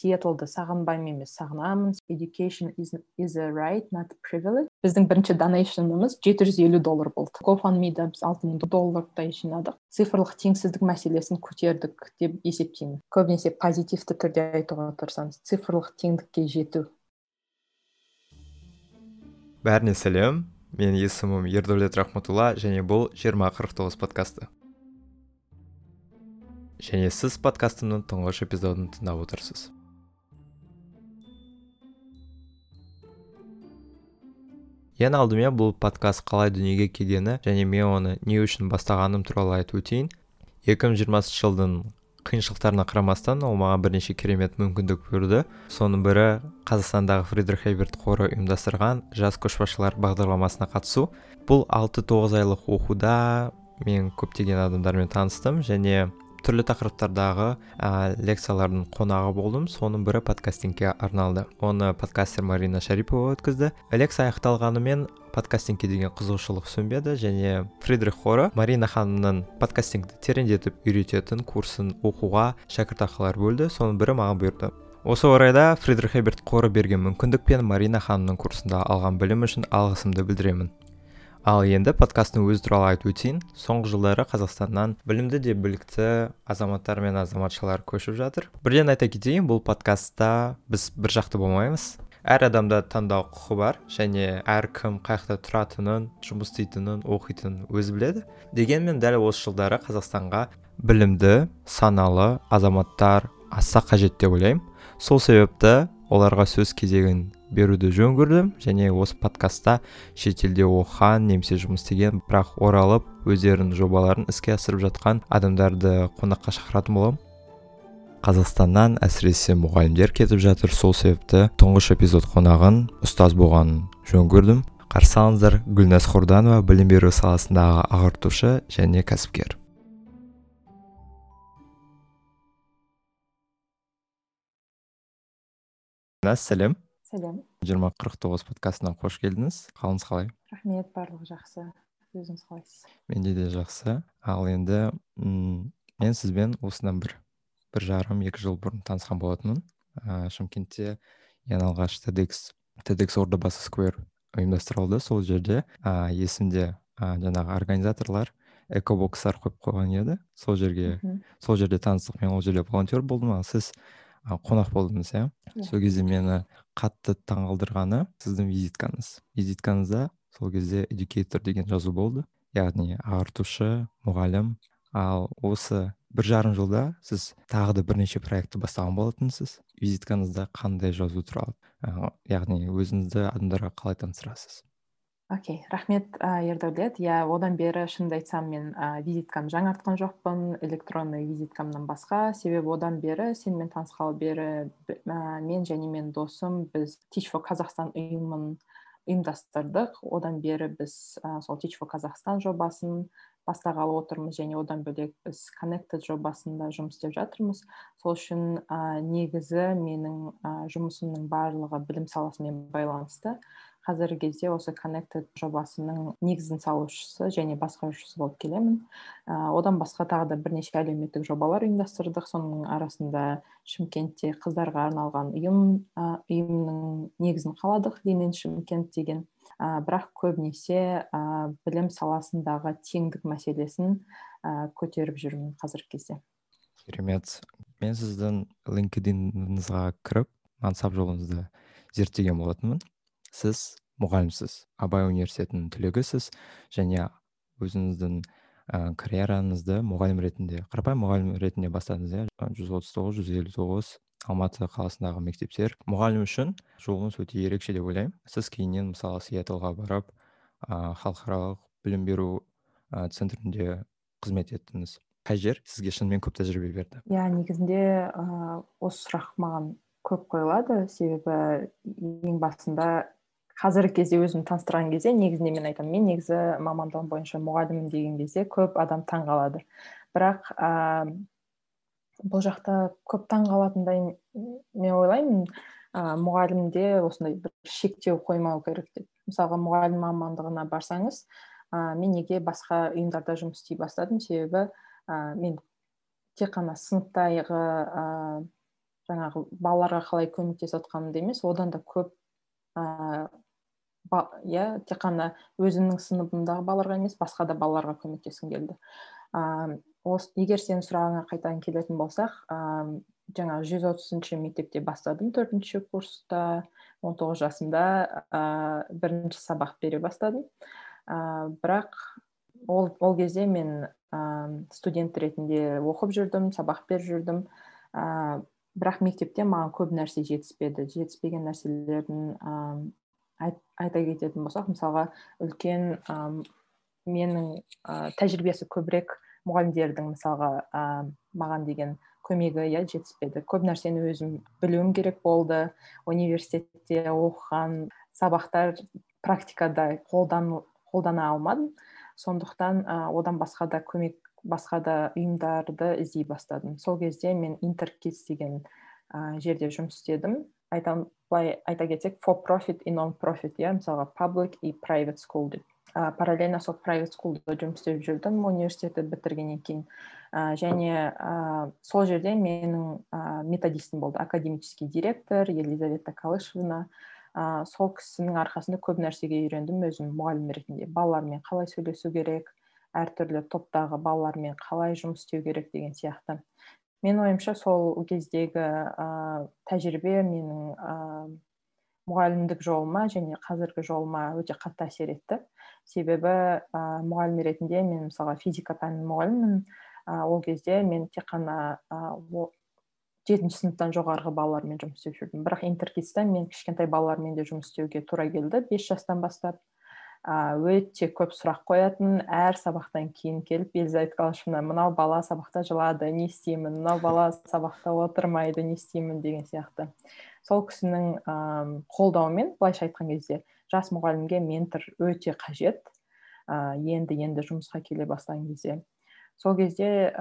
сиэтлды сағынбаймын емес сағынамын. Education is, is a right not privilege. Біздің бірінші донейшнымыз жеті жүз елу доллар болды. Гофанмида біз алты мың доллардай жинадық. Цифрлық теңсіздік мәселесін көтердік деп есептеймін. Көбінесе позитивті түрде айтуға тырысамыз. Цифрлық теңдікке жету. Бәріне сәлем. Менің есімім ердәулет рахматулла және бұл жиырма қырық тоғыз подкасты. Және сіз подкастымның тұңғыш эпизодын тыңдап отырсыз. Ең алдымен бұл подкаст қалай дүниеге келгені және мен оны не үшін бастағаным туралы айтып өтейін. 2020 жылдың қиыншылықтарына қарамастан ол маған бірнеше керемет мүмкіндік берді. Соның бірі қазақстандағы фридрих эберт қоры ұйымдастырған жас көшбасшылар бағдарламасына қатысу. Бұл 6-9 айлық оқуда мен көптеген адамдармен таныстым және түрлі тақырыптардағы ә, лекциялардың қонағы болдым. Соның бірі подкастингке арналды. Оны подкастер марина шарипова өткізді. Лекция аяқталғанымен подкастингке деген қызығушылық сөнбеді және фридрих қоры марина ханымның подкастингті тереңдетіп үйрететін курсын оқуға шәкіртақылар бөлді. Соның бірі маған бұйырды. Осы орайда фридрих эберт қоры берген мүмкіндік пен марина ханымның курсында алған білім үшін алғысымды білдіремін. Ал енді подкасттың өзі туралы айтып өтейін. Соңғы жылдары қазақстаннан білімді де білікті азаматтар мен азаматшалар көшіп жатыр. Бірден айта кетейін бұл подкастта біз бір жақты болмаймыз. Әр адамда таңдау құқы бар және әркім қай жақта тұратынын жұмыс істейтінін оқитынын өзі біледі. Дегенмен дәл осы жылдары қазақстанға білімді саналы азаматтар аса қажет деп ойлаймын. Сол себепті оларға сөз кезегін беруді жөн көрдім және осы подкастта шетелде оқыған немесе жұмыс істеген бірақ оралып өздерінің жобаларын іске асырып жатқан адамдарды қонаққа шақыратын боламын. Қазақстаннан әсіресе мұғалімдер кетіп жатыр. Сол себепті тұңғыш эпизод қонағын ұстаз болғанын жөн көрдім. Қарсы алыңыздар. Гүлназ хорданова білім беру саласындағы ағартушы және кәсіпкер. Сәлем. Сәлем. жиырма қырық тоғыз подкастына қош келдіңіз. Қалыңыз қалай? Рахмет барлығы жақсы. Өзіңіз қалайсыз? Менде де жақсы. Ал енді м мен сізбен осыдан бір бір жарым екі жыл бұрын танысқан болатынмын. Ә, шымкентте ең алғаш тедекс тедекс ордабасы сквер ұйымдастырылды сол жерде. Ә, есімде ә, жаңағы организаторлар экобокстар қойып қойған еді. Сол жерге сол жерде таныстық. Мен ол жерде волонтер болдым. Ал сіз қонақ болдыңыз иә yeah. сол кезде мені қатты таңғалдырғаны сіздің визиткаңыз. Визиткаңызда сол кезде эдюкейтор деген жазу болды. Яғни ағартушы мұғалім. Ал осы бір жарым жылда сіз тағы да бірнеше проектті бастаған болатынсыз. Визиткаңызда қандай жазу тұрады яғни өзіңізді адамдарға қалай таныстырасыз? Окей рахмет ә, ердәулет. Иә одан бері шынымды айтсам мен ә, визиткамды жаңартқан жоқпын электронный визиткамнан басқа. Себебі одан бері сенімен танысқалы бері ә, мен және мен досым біз teach for қазақстан ұйымын ұйымдастырдық. Одан бері біз ә, сол teach for қазақстан жобасын бастағалы отырмыз және одан бөлек біз connected жобасында жұмыс істеп жатырмыз. Сол үшін ә, негізі менің ә, жұмысымның барлығы білім саласымен байланысты. Қазіргі кезде осы connected жобасының негізін салушысы және басқарушысы болып келемін. Ә, одан басқа тағы да бірнеше әлеуметтік жобалар ұйымдастырдық. Соның арасында шымкентте қыздарға арналған ұйым ә, ұйымның негізін қаладық ленин шымкент деген. Ә, бірақ көбінесе ә, білім саласындағы теңдік мәселесін ә, көтеріп жүрмін қазіргі кезде. Керемет. Мен сіздің линкединіңізға кіріп мансап жолыңызды зерттеген болатынмын. Сіз мұғалімсіз абай университетінің түлегісіз және өзіңіздің ә, карьераңызды мұғалім ретінде қарапайым мұғалім ретінде бастадыңыз иә? Жүз отыз тоғыз жүз елу тоғыз алматы қаласындағы мектептер. Мұғалім үшін жолыңыз өте ерекше деп ойлаймын. Сіз кейіннен мысалы сиэтлға барып халықаралық білім беру ә, центрінде қызмет еттіңіз. Қай жер сізге шынымен көп тәжірибе берді? Иә негізінде ә, осы сұрақ маған көп қойылады. Себебі ең басында қазіргі кезде өзім таныстырған кезде негізінде мен айтамын мен негізі мамандығым бойынша мұғаліммін деген кезде көп адам таң қалады бірақ ә, бұл жақта көп таң қалатындай мен ойлаймын ә, мұғалімде осындай бір шектеу қоймау керек деп. Мысалға мұғалім мамандығына барсаңыз ә, мен неге басқа ұйымдарда жұмыс істей бастадым? Себебі ә, мен тек қана сыныптағы ә, жаңағы балаларға қалай көмектесіп жатқанымды емес одан да көп иә тек қана өзімнің сыныбымдағы балаларға емес басқа да балаларға көмектескім келді. Осы егер сенің сұрағыңа қайтадан келетін болсақ ә, жаңа жүз отызыншы мектепте бастадым төртінші курста он тоғыз жасымда ә, бірінші сабақ бере бастадым. Ә, бірақ ол, ол кезде мен ә, студент ретінде оқып жүрдім сабақ беріп жүрдім. Ә, бірақ мектепте маған көп нәрсе жетіспеді. Жетіспеген нәрселердің айта кететін болсақ мысалға үлкен ә, менің ә, тәжірибесі көбірек мұғалімдердің мысалға ә, маған деген көмегі иә жетіспеді. Көп нәрсені өзім білуім керек болды. Университетте оқыған сабақтар практикада қолдан, қолдана алмадым. Сондықтан ә, одан басқа да көмек басқа да ұйымдарды іздей бастадым. Сол кезде мен интеркидс деген ә, жерде жұмыс істедім. Айтам былай айта кетсек for profit и non profit иә мысалға public и private school деп. Ә, параллельно сол private schoolда жұмыс істеп жүрдім университетті бітіргеннен кейін. Ә, және ә, сол жерде менің ә, методистім болды. Академический директор елизавета калышевна. Ә, сол кісінің арқасында көп нәрсеге үйрендім өзім мұғалім ретінде. Балалармен қалай сөйлесу керек әртүрлі топтағы балалармен қалай жұмыс істеу керек деген сияқты. Мен ойымша сол кездегі ә, тәжірибе менің ә, мұғалімдік жолыма және қазіргі жолыма өте қатты әсер етті. Себебі ә, мұғалім ретінде мен мысалға физика пәнінің мұғалімімін ә, ол кезде мен тек қана ә, жетінші сыныптан жоғарғы балалармен жұмыс істеп жүрдім. Бірақ интеркидста мен кішкентай балалармен де жұмыс істеуге тура келді. Бес жастан бастап. Өте көп сұрақ қоятын әр сабақтан кейін келіп елизавета калышевна мынау бала сабақта жылады не істеймін мынау бала сабақта отырмайды не істеймін деген сияқты. Сол кісінің қолдауымен былайша айтқан кезде жас мұғалімге ментор өте қажет. Енді енді жұмысқа келе бастаған кезде. Сол кезде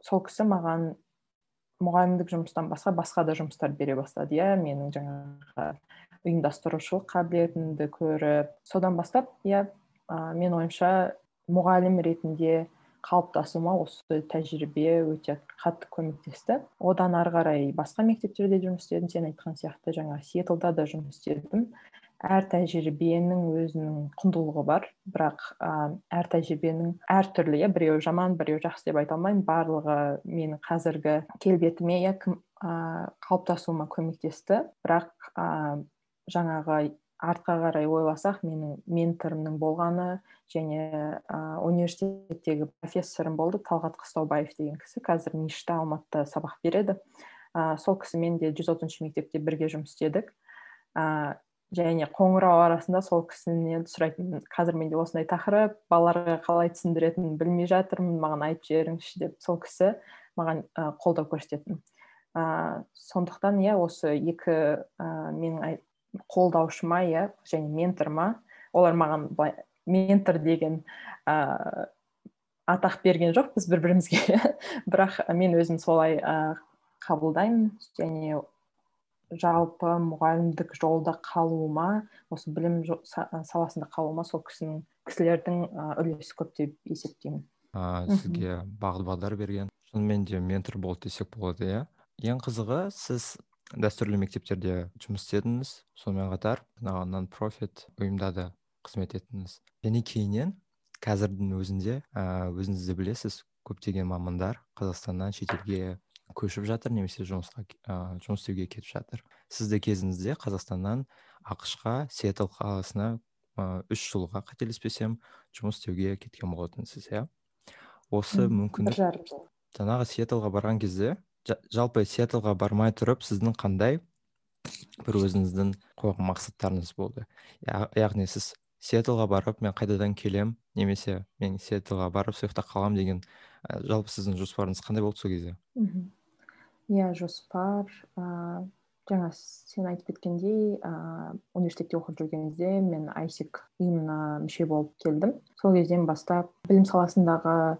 сол кісі маған мұғалімдік жұмыстан басқа басқа да жұмыстар бере бастады иә менің жаңағы ұйымдастырушылық қабілетімді көріп содан бастап иә мен ойымша мұғалім ретінде қалыптасуыма осы тәжірибе өте қатты көмектесті. Одан ары қарай басқа мектептерде жұмыс істедім сен айтқан сияқты жаңа сиэтлда да жұмыс істедім. Әр тәжірибенің өзінің құндылығы бар бірақ ә, әр тәжірибенің әртүрлі иә біреуі жаман біреуі жақсы деп айта алмаймын. Барлығы менің қазіргі келбетіме иә қалыптасуыма көмектесті. Бірақ жаңағы артқа қарай ойласақ менің менторымның болғаны және ә, университеттегі профессорым болды талғат қыстаубаев деген кісі. Қазір ништа алматыда сабақ береді. Ә, сол кісімен де жүз отызыншы мектепте бірге жұмыс істедік. Ә, және қоңырау арасында сол кісінен сұрайтынмын қазір менде осындай тақырып балаларға қалай түсіндіретінін білмей жатырмын маған айтып жіберіңізші деп сол кісі маған қолдау көрсететін ә, сондықтан иә осы екі ә, менің қолдаушыма иә және менторыма. Олар маған былай ментор деген ә, атақ берген жоқ біз бір бірімізге бірақ мен өзім солай ә, қабылдаймын. Және жалпы мұғалімдік жолда қалуыма осы білім саласында қалуыма сол кісінің кісілердің үлесі көп деп есептеймін ә, сізге бағыт бағдар берген шынымен де ментор болды десек болады иә. Ең қызығы сіз дәстүрлі мектептерде жұмыс істедіңіз сонымен қатар жаңағы нон профит ұйымда да қызмет еттіңіз. Және кейіннен қазірдің өзінде өзіңіз де білесіз көптеген мамандар қазақстаннан шетелге көшіп жатыр немесе жұмысқа ә, жұмыс істеуге кетіп жатыр. Сіз де кезіңізде қазақстаннан ақш-қа сиэтл қаласына үш жылға қателеспесем жұмыс істеуге кеткен болатынсыз иә? Осы мүмкіндік бір жарым жыл жаңағы сиэтлға барған кезде жалпы сиэтлға бармай тұрып сіздің қандай бір өзіңіздің қойған мақсаттарыңыз болды? Яғни сіз сиэтлға барып мен қайтадан келем немесе мен сиэтлға барып сол жақта қаламын деген жалпы сіздің жоспарыңыз қандай болды сол кезде? Иә жоспар ә, жаңа сен айтып кеткендей ә, университетте оқып жүргенде мен айсек ұйымына мүше болып келдім. Сол кезден бастап білім саласындағы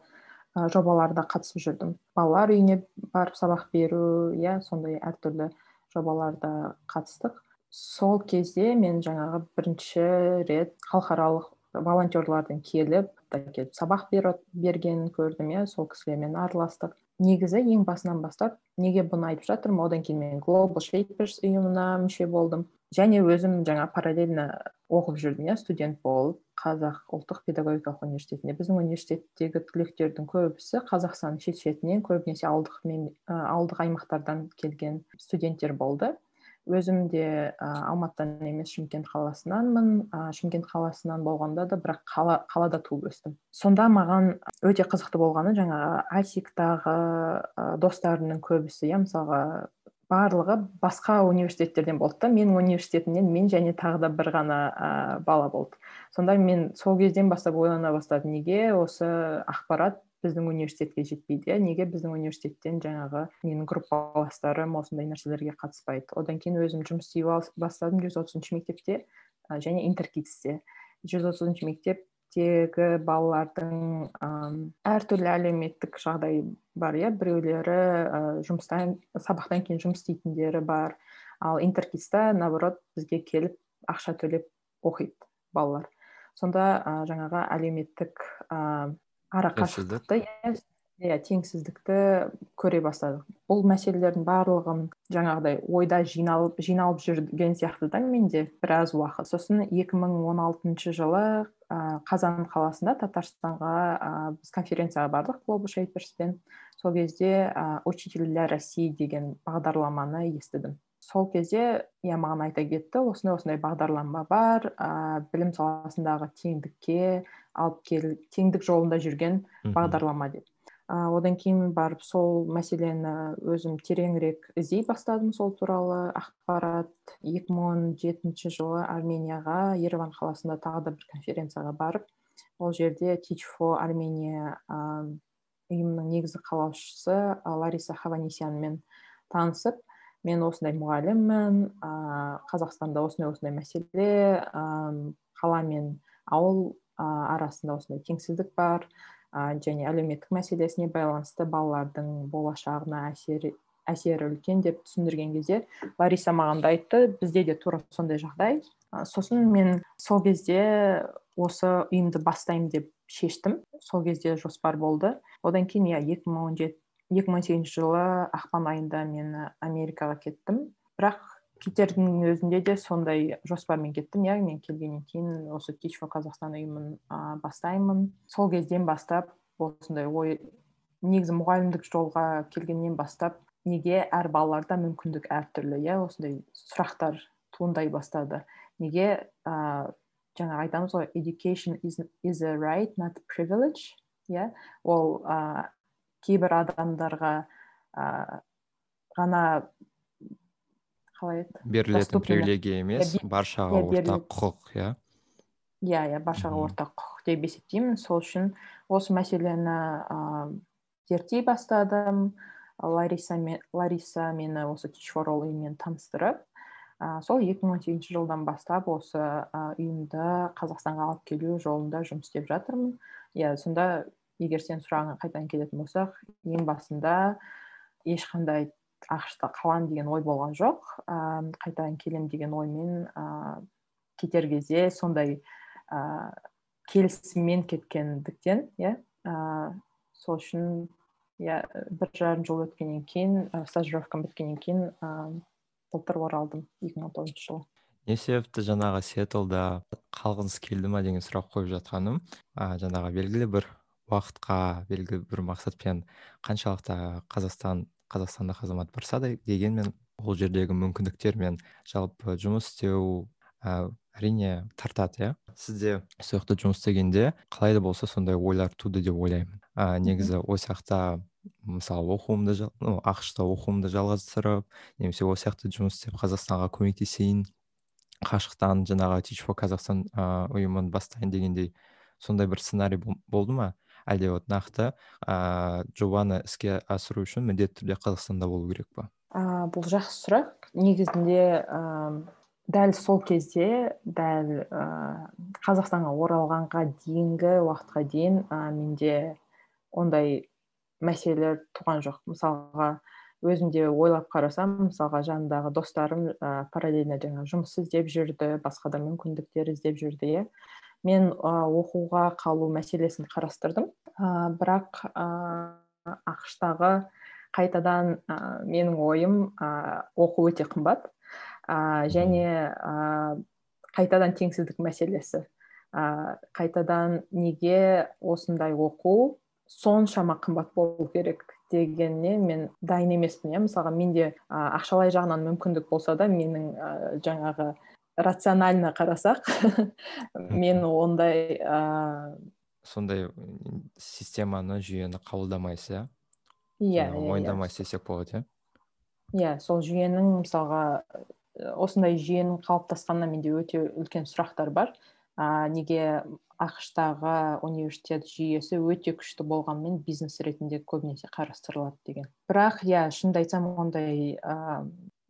жобаларда қатысып жүрдім. Балалар үйіне барып сабақ беру иә сондай әртүрлі жобаларда қатыстық. Сол кезде мен жаңағы бірінші рет халықаралық волонтерлардың келіп келіп сабақ бер, бергенін көрдім иә сол кісілермен араластық. Негізі ең басынан бастап неге бұны айтып жатырмын? Одан кейін мен global shapers ұйымына мүше болдым. Және өзім жаңа параллельно оқып жүрдім иә студент болып. Қазақ ұлттық педагогикалық университетінде. Біздің университеттегі түлектердің көбісі қазақстанның шет шетінен көбінесе ауылдық ауылдық аймақтардан келген студенттер болды. Өзім де ә, алматыдан емес шымкент қаласынанмын. Ә, шымкент қаласынан болғанда да бірақ қала, қалада туып өстім. Сонда маған өте қызықты болғаны жаңағы асиктағы ә, достарымның көбісі. Иә мысалға барлығы басқа университеттерден болды да. Менің университетімнен мен және тағы да бір ғана ә, бала болды. Сонда мен сол кезден бастап ойлана бастадым неге осы ақпарат біздің университетке жетпейді иә неге біздің университеттен жаңағы менің группаластарым осындай нәрселерге қатыспайды. Одан кейін өзім жұмыс істей бастадым жүз отызыншы мектепте және интеркидсте жүз отызыншы мектептегі балалардың әртүрлі әлеуметтік жағдай бар иә? Біреулері ә, жұмыстан сабақтан кейін жұмыс істейтіндері бар. Ал интеркидста наоборот бізге келіп ақша төлеп оқиды балалар. Сонда ә, жаңағы әлеуметтік ара қашықтықты иә теңсіздікті көре бастадық. Бұл мәселелердің барлығын жаңағыдай ойда жиналып жиналып жүрген сияқты да менде біраз уақыт. Сосын 2016 жылы ә, қазан қаласында татарстанға ә, біз конференцияға бардық глобал шейперспен. Сол кезде ә, учитель для россии деген бағдарламаны естідім. Сол кезде иә маған айта кетті осындай осындай бағдарлама бар ә, білім саласындағы теңдікке алып кел теңдік жолында жүрген бағдарлама деп. Одан кейін барып сол мәселені өзім тереңірек іздей бастадым сол туралы. Ақпарат 2017 жылы арменияға ереван қаласында тағы да бір конференцияға барып ол жерде teach for армения ұйымының негізі қалаушысы лариса хаванесянмен танысып мен осындай мұғаліммін қазақстанда осындай осындай мәселе қала мен ауыл арасында осындай теңсіздік бар және әлеуметтік мәселесіне байланысты балалардың болашағына әсері әсері үлкен деп түсіндірген кезде лариса маған да айтты бізде де тура сондай жағдай. Сосын мен сол кезде осы ұйымды бастаймын деп шештім. Сол кезде жоспар болды. Одан кейін иә екі мың он екі мың он сегізінші жылы ақпан айында мен америкаға кеттім. Бірақ питердің өзінде де сондай жоспармен кеттім. Иә мен келгеннен кейін осы teach for қазақстан ұйымын ә, бастаймын. Сол кезден бастап осындай ой негізі мұғалімдік жолға келгеннен бастап неге әр балаларда мүмкіндік әртүрлі иә осындай сұрақтар туындай бастады. Неге ә, жаңа айтамыз ғой education is, is a right not a privilege иә. Ол ә, кейбір адамдарға ә, ғана қалай еді? Берілетін привилегия емес баршаға ортақ құқық иә? Иә иә баршаға ортақ құқық деп есептеймін. Сол үшін осы мәселені ыыы зерттей бастадым. Лариса, мен, лариса мені осы teach for all ұйымымен таныстырып ә, сол 2018 жылдан бастап осы ә, ұйымды қазақстанға алып келу жолында жұмыс істеп жатырмын. Иә сонда егер сен сұрағыңа қайтадан келетін болсақ ең басында ешқандай ақшта қаламын деген ой болған жоқ. Ә, қайтадан келем деген оймен ә, кетер кезде сондай ә, келісіммен кеткендіктен иә ә, сол үшін иә бір жарым жыл өткеннен кейін ә, стажировкам біткеннен кейін ә, былтыр оралдым екі мың он тоғызыншы жылы. Не себепті жаңағы сиэтлда қалғыңыз келді ма деген сұрақ қойып жатқаным? Ә, жаңағы белгілі бір уақытқа белгілі бір мақсатпен қаншалықты қазақстан қазақстандық азамат барса да дегенмен ол жердегі мүмкіндіктер мен жалпы жұмыс істеу ә, әрине тартады иә. Сізде сол жақта жұмыс істегенде қалай да болса сондай ойлар туды деп ойлаймын. Ә, негізі ол жақта мысалы оқуымды ну ақш та оқуымды жалғастырып немесе ол сияқты жұмыс істеп қазақстанға көмектесейін қашықтан жаңағы teach for қазақстан ыыы ұйымын бастайын дегендей сондай бір сценарий болды ма? Әлде вот нақты ә, жобаны іске асыру үшін міндетті түрде қазақстанда болу керек па? Ә, бұл жақсы сұрақ. Негізінде ә, дәл сол кезде дәл ә, қазақстанға оралғанға дейінгі уақытқа дейін ә, менде ондай мәселелер туған жоқ. Мысалға өзімде ойлап қарасам мысалға жанымдағы достарым ә, параллельно жаңа жұмыс іздеп жүрді басқа да мүмкіндіктер іздеп жүрді иә. Мен оқуға қалу мәселесін қарастырдым. Ә, бірақ ә, ақштағы қайтадан ә, менің ойым ә, оқу өте қымбат. Ә, және ә, қайтадан теңсіздік мәселесі. Ә, қайтадан неге осындай оқу соншама қымбат болу керек дегенне мен дайын емеспін иә. Мысалға менде ақшалай жағынан мүмкіндік болса да менің ә, жаңағы рационально қарасақ мен ондай ыыы сондай системаны жүйені қабылдамайсыз иә? Иә, иә, иә. мойындамайсыз десек болады иә? Иә сол жүйенің мысалға осындай жүйенің қалыптасқанына менде өте үлкен сұрақтар бар. Ә, неге ақштағы университет жүйесі өте күшті болғанымен бизнес ретінде көбінесе қарастырылады деген. Бірақ иә шынымды айтсам ондай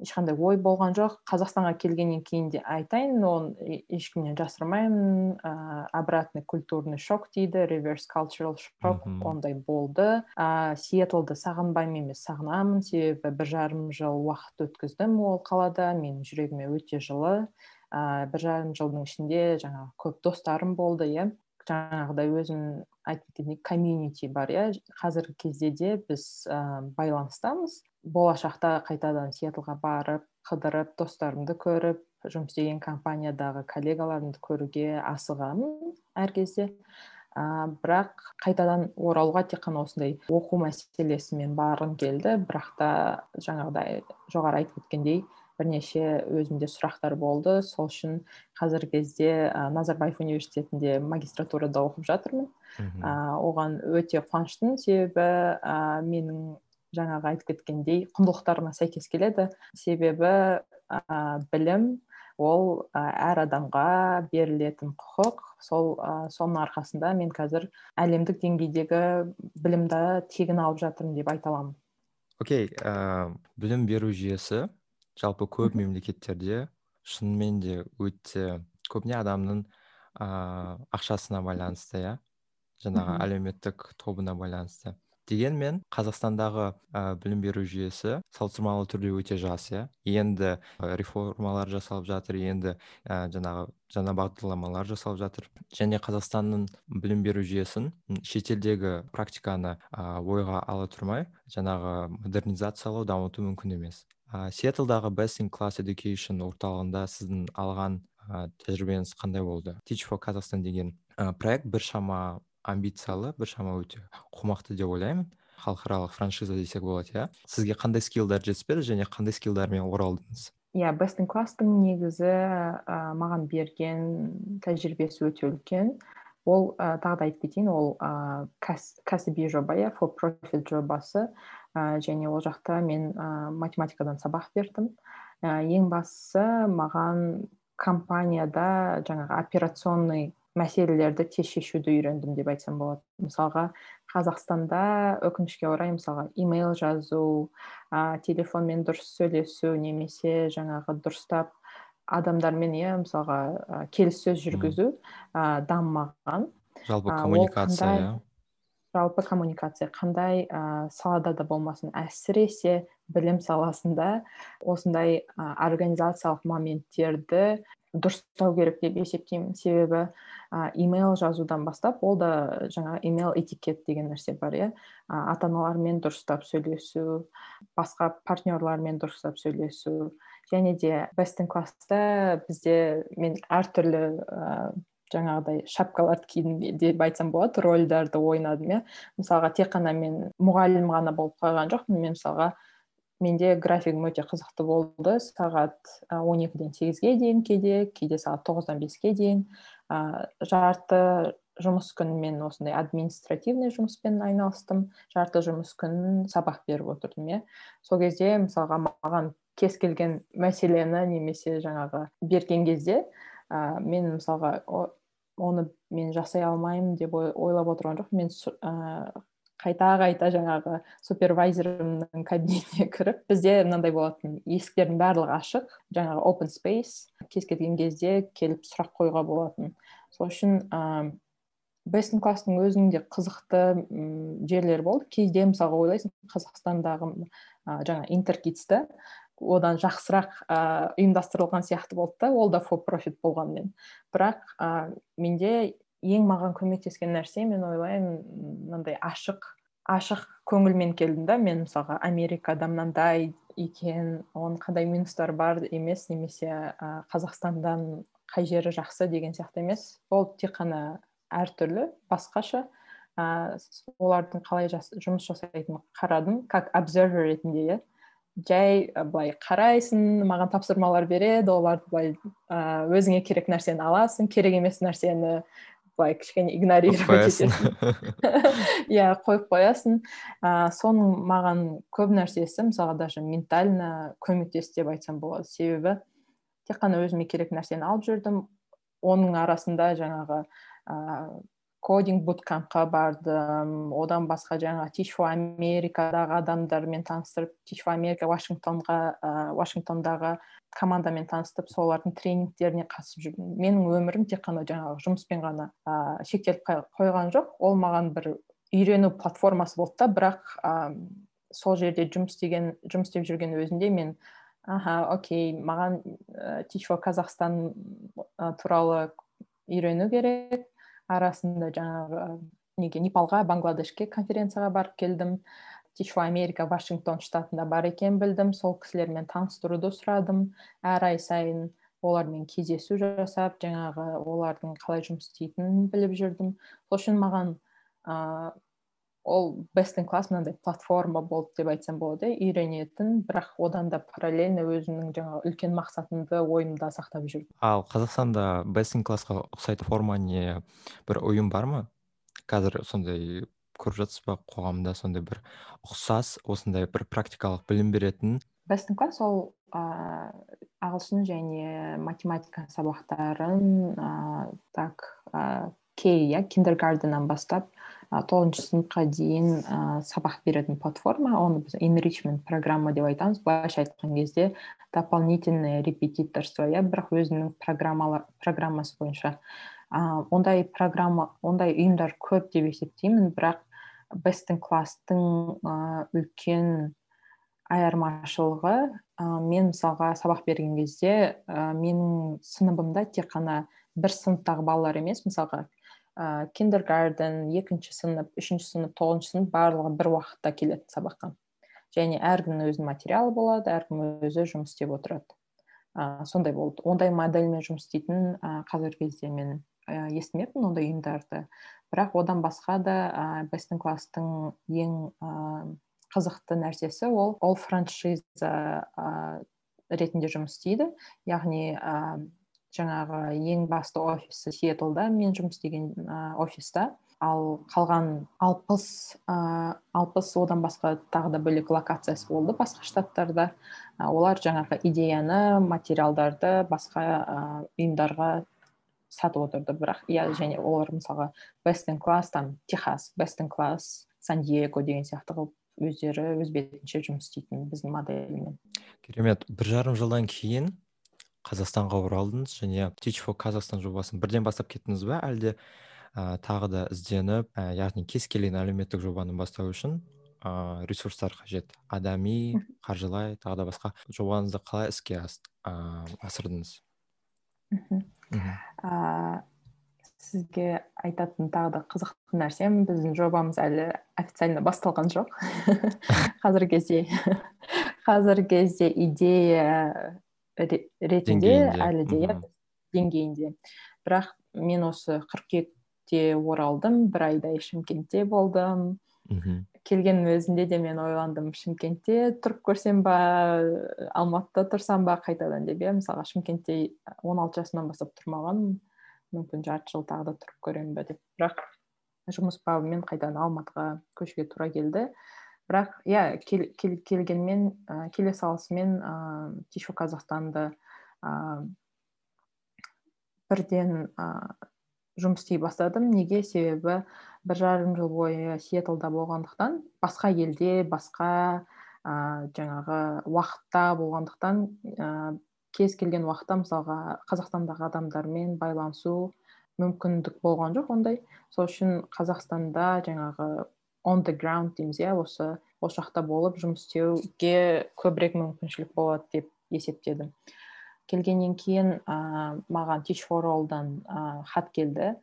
ешқандай ой болған жоқ. Қазақстанға келгеннен кейін де айтайын оны ешкімнен жасырмаймын. Ыыы обратный культурный шок дейді реверс cultural шок ондай болды. Ыыы сиэтлді сағынбаймын емес сағынамын. Себебі бір жарым жыл уақыт өткіздім ол қалада. Менің жүрегіме өте жылы. Ыыы бір жарым жылдың ішінде жаңағы көп достарым болды иә. Жаңағыдай өзім айтып кеткендей комьюнити бар иә. Қазіргі кезде де біз ә, байланыстамыз. Болашақта қайтадан сиэтлға барып қыдырып достарымды көріп жұмыс істеген компаниядағы коллегаларымды көруге асығамын әр кезде. Ә, бірақ қайтадан оралуға тек қана осындай оқу мәселесімен барғым келді. Бірақ та жаңағыдай жоғары айтып кеткендей бірнеше өзімде сұрақтар болды. Сол үшін қазіргі кезде ә, назарбаев университетінде магистратурада оқып жатырмын. Ә, оған өте қуаныштымын. Себебі ә, менің жаңағы айтып кеткендей құндылықтарыма сәйкес келеді. Себебі ә, білім ол ә, әр адамға берілетін құқық. Сол ә, соның арқасында мен қазір әлемдік деңгейдегі білімді тегін алып жатырмын деп айта аламын. Окей okay, ә, білім беру жүйесі жалпы көп мемлекеттерде шынымен де өте көбіне адамның ыыы ақшасына байланысты иә? Жаңағы әлеуметтік тобына байланысты. Дегенмен қазақстандағы ә, білім беру жүйесі салыстырмалы түрде өте жас иә. Енді реформалар жасалып жатыр енді ә, жаңағы жаңа бағдарламалар жасалып жатыр. Және қазақстанның білім беру жүйесін шетелдегі практиканы ә, ойға ала тұрмай жаңағы модернизациялау дамыту мүмкін емес. Ә, сиэтлдағы best in class education орталығында сіздің алған ә, тәжірибеңіз қандай болды? Teach for қазақстан деген ә, проект біршама амбициялы біршама өте қомақты деп ойлаймын. Халықаралық франшиза десек болады иә. Сізге қандай скиллдар жетіспеді және қандай скиллдармен оралдыңыз? Иә yeah, бестин класстың негізі ә, маған берген тәжірибесі өте үлкен. Ол ә, тағы да айтып кетейін ол ә, кәсіби жоба иә for profit жобасы. Ә, және ол жақта мен ә, математикадан сабақ бердім. Ә, ең бастысы маған компанияда жаңағы операционный мәселелерді тез шешуді үйрендім деп айтсам болады. Мысалға қазақстанда өкінішке орай мысалға имейл жазу ә, телефонмен дұрыс сөйлесу немесе жаңағы дұрыстап адамдармен иә мысалға ә, келіссөз жүргізу ә, дамымаған. Жалпы коммуникация иә. Жалпы коммуникация. Қандай ә, салада да болмасын. Әсіресе білім саласында осындай ә, организациялық моменттерді дұрыстау керек деп есептеймін себебі имейл жазудан бастап ол да жаңа имейл этикет деген нәрсе бар иә. Ата аналармен дұрыстап сөйлесу басқа партнерлармен дұрыстап сөйлесу және де бестин класста бізде мен әртүрлі ә, жаңағыдай шапкаларды кидім деп айтсам болады рольдарды ойнадым иә. Мысалға тек қана мен мұғалім ғана болып қойған жоқпын мен мысалға менде графигім өте қызықты болды. Сағат он екіден сегізге дейін кейде кейде сағат тоғыздан беске дейін. Ә, жарты жұмыс күнін мен осындай административный жұмыспен айналыстым. Жарты жұмыс күнін сабақ беріп отырдым иә. Сол кезде мысалға маған кез келген мәселені немесе жаңағы берген кезде ә, мен мысалға оны мен жасай алмаймын деп ойлап отырған жоқпын. Мен ә, қайта қайта жаңағы супервайзерімнің кабинетіне кіріп бізде мынандай болатын есіктердің барлығы ашық жаңағы open space кез келген кезде келіп сұрақ қоюға болатын. Сол үшін ыыы бестин класстың өзінің де қызықты жерлері болды. Кейде мысалға ойлайсың қазақстандағы ә, жаңа интеркидсті одан жақсырақ ә, ұйымдастырылған сияқты болды да ол да for profit болғанмен. Бірақ ә, менде ең маған көмектескен нәрсе мен ойлаймын мынандай ашық ашық көңілмен келдім да мен мысалға америкада мынандай екен оның қандай минустары бар емес немесе ә, қазақстандан қай жері жақсы деген сияқты емес. Ол тек қана әртүрлі басқаша. Ә, олардың қалай жас, жұмыс жасайтынын қарадым как обзервер ретінде иә. Жай былай қарайсың маған тапсырмалар береді оларды былай ыыы өзіңе керек нәрсені аласың керек емес нәрсені былай кішкене игнорировать иә қойып қоясың. Соның маған көп нәрсесі мысалға даже ментально көмектесті деп айтсам болады. Себебі тек қана өзіме керек нәрсені алып жүрдім. Оның арасында жаңағы кодинг буткампқа бардым. Одан басқа жаңа тич фо америкадағы адамдармен таныстырып тич фо америка вашингтонға ә, вашингтондағы командамен таныстырып солардың тренингтеріне қатысып жүрдім. Менің өмірім тек қана жаңағы жұмыспен ғана ә, шектеліп қойған жоқ. Ол маған бір үйрену платформасы болды да бірақ ә, сол жерде жұмыс істеген жұмыс істеп жүрген өзінде мен аха окей маған ә, тич фо қазақстан туралы үйрену керек арасында жаңағы неге непалға бангладешке конференцияға барып келдім. Тичфо америка вашингтон штатында бар екенін білдім. Сол кісілермен таныстыруды сұрадым. Әр ай сайын олармен кездесу жасап жаңағы олардың қалай жұмыс істейтінін біліп жүрдім. Сол үшін маған ыыы ол бест класс мынандай платформа болды деп айтсам болады иә үйренетін бірақ одан да параллельно өзімнің жаңағы үлкен мақсатымды ойымда сақтап жүрдім. Ал қазақстанда бест классқа ұқсайтын форма не бір ұйым бар ма? Қазір сондай көріп жатсыз ба қоғамда сондай бір ұқсас осындай бір практикалық білім беретін? Бест класс ол ыыы ағылшын және математика сабақтарын ыыы так ыыы кей иә киндергарденнан бастап тоғызыншы сыныпқа дейін ә, сабақ беретін платформа оны біз enrichment программа деп айтамыз былайша айтқан кезде дополнительное репетиторство иә бірақ өзінің программалар программасы бойынша ә, ондай программа ондай ұйымдар көп деп есептеймін бірақ бестін класстың ә, үлкен айырмашылығы ә, мен мысалға сабақ берген кезде ә, менің сыныбымда тек қана бір сыныптағы балалар емес мысалға ә, киндергарден екінші сынып үшінші сынып тоғызыншы сынып барлығы бір уақытта келеді сабаққа. Және әркімнің өзінің материалы болады әркім өзі жұмыс істеп отырады. Ә, сондай болды. Ондай модельмен жұмыс істейтін ә, қазіргі кезде мен ә, естімеппін ондай ұйымдарды. Бірақ одан басқа да ә, бестін класстың ең ә, қызықты нәрсесі ол ол франшиза ә, ретінде жұмыс істейді. Яғни жаңағы ең басты офисі сиэтлда мен жұмыс істеген офиста ал қалған алпыс алпыс одан басқа тағы да бөлек локациясы болды басқа штаттарда. Олар жаңағы идеяны материалдарды басқа ұйымдарға сатып отырды. Бірақ иә және олар мысалға бестен класс там техас бестен класс сан диего деген сияқты қылып өздері өз бетінше жұмыс істейтін біздің модельмен керемет. бір жарым жылдан кейін қазақстанға оралдыңыз және teach for қазақстан жобасын бірден бастап кеттіңіз ба? Әлде ә, тағы да ізденіп ә, яғни кез келген әлеуметтік жобаны бастау үшін ә, ресурстар қажет? Адами қаржылай тағы да басқа жобаңызды қалай іске ас, ә, асырдыңыз? Ә, сізге айтатын тағы да қызықты нәрсем біздің жобамыз әлі официально басталған жоқ. Қазіргі кезде қазіргі кезде идея ретінде әлі де иә деңгейінде. Бірақ мен осы қыркүйекте оралдым бір айдай шымкентте болдым. Мхм келгеннің өзінде де мен ойландым шымкентте тұрып көрсем ба алматыда тұрсам ба қайтадан деп иә. Мысалға шымкентте он алты жасымнан бастап тұрмағанмын мүмкін жарты жыл тағы да тұрып көремін ба деп. Бірақ жұмыс бабымен қайтадан алматыға көшуге тура келді. Бірақ иә кел, кел, келгенмен ә, келе салысымен тишу қазақстанды ыыы бірден ә, жұмыс істей бастадым. Неге? Себебі бір жарым жыл бойы сиэтлда болғандықтан басқа елде басқа ә, жаңағы уақытта болғандықтан ә, кез келген уақытта мысалға қазақстандағы адамдармен байланысу мүмкіндік болған жоқ ондай. Сол үшін қазақстанда жаңағы on the ground дейміз иә осы осы жақта болып жұмыс істеуге көбірек мүмкіншілік болады деп есептедім. Келгеннен кейін ә, маған teach for allдан ә, хат келді.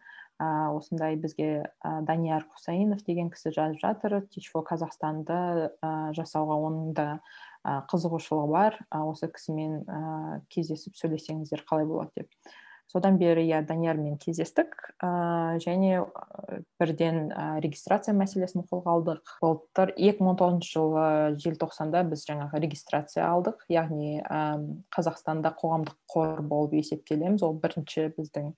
Ә, осындай бізге ә, данияр құсайынов деген кісі жазып жатыр. Teach for қазақстанды ә, жасауға оның да ә, қызығушылығы бар. Ә, осы кісімен ә, кездесіп сөйлесеңіздер қалай болады деп. Содан бері иә даниярмен кездестік ә, және бірден ә, регистрация мәселесін қолға алдық. Былтыр 2019 жылы желтоқсанда біз жаңағы регистрация алдық. Яғни ә, қазақстанда қоғамдық қор болып есептелеміз. Ол бірінші біздің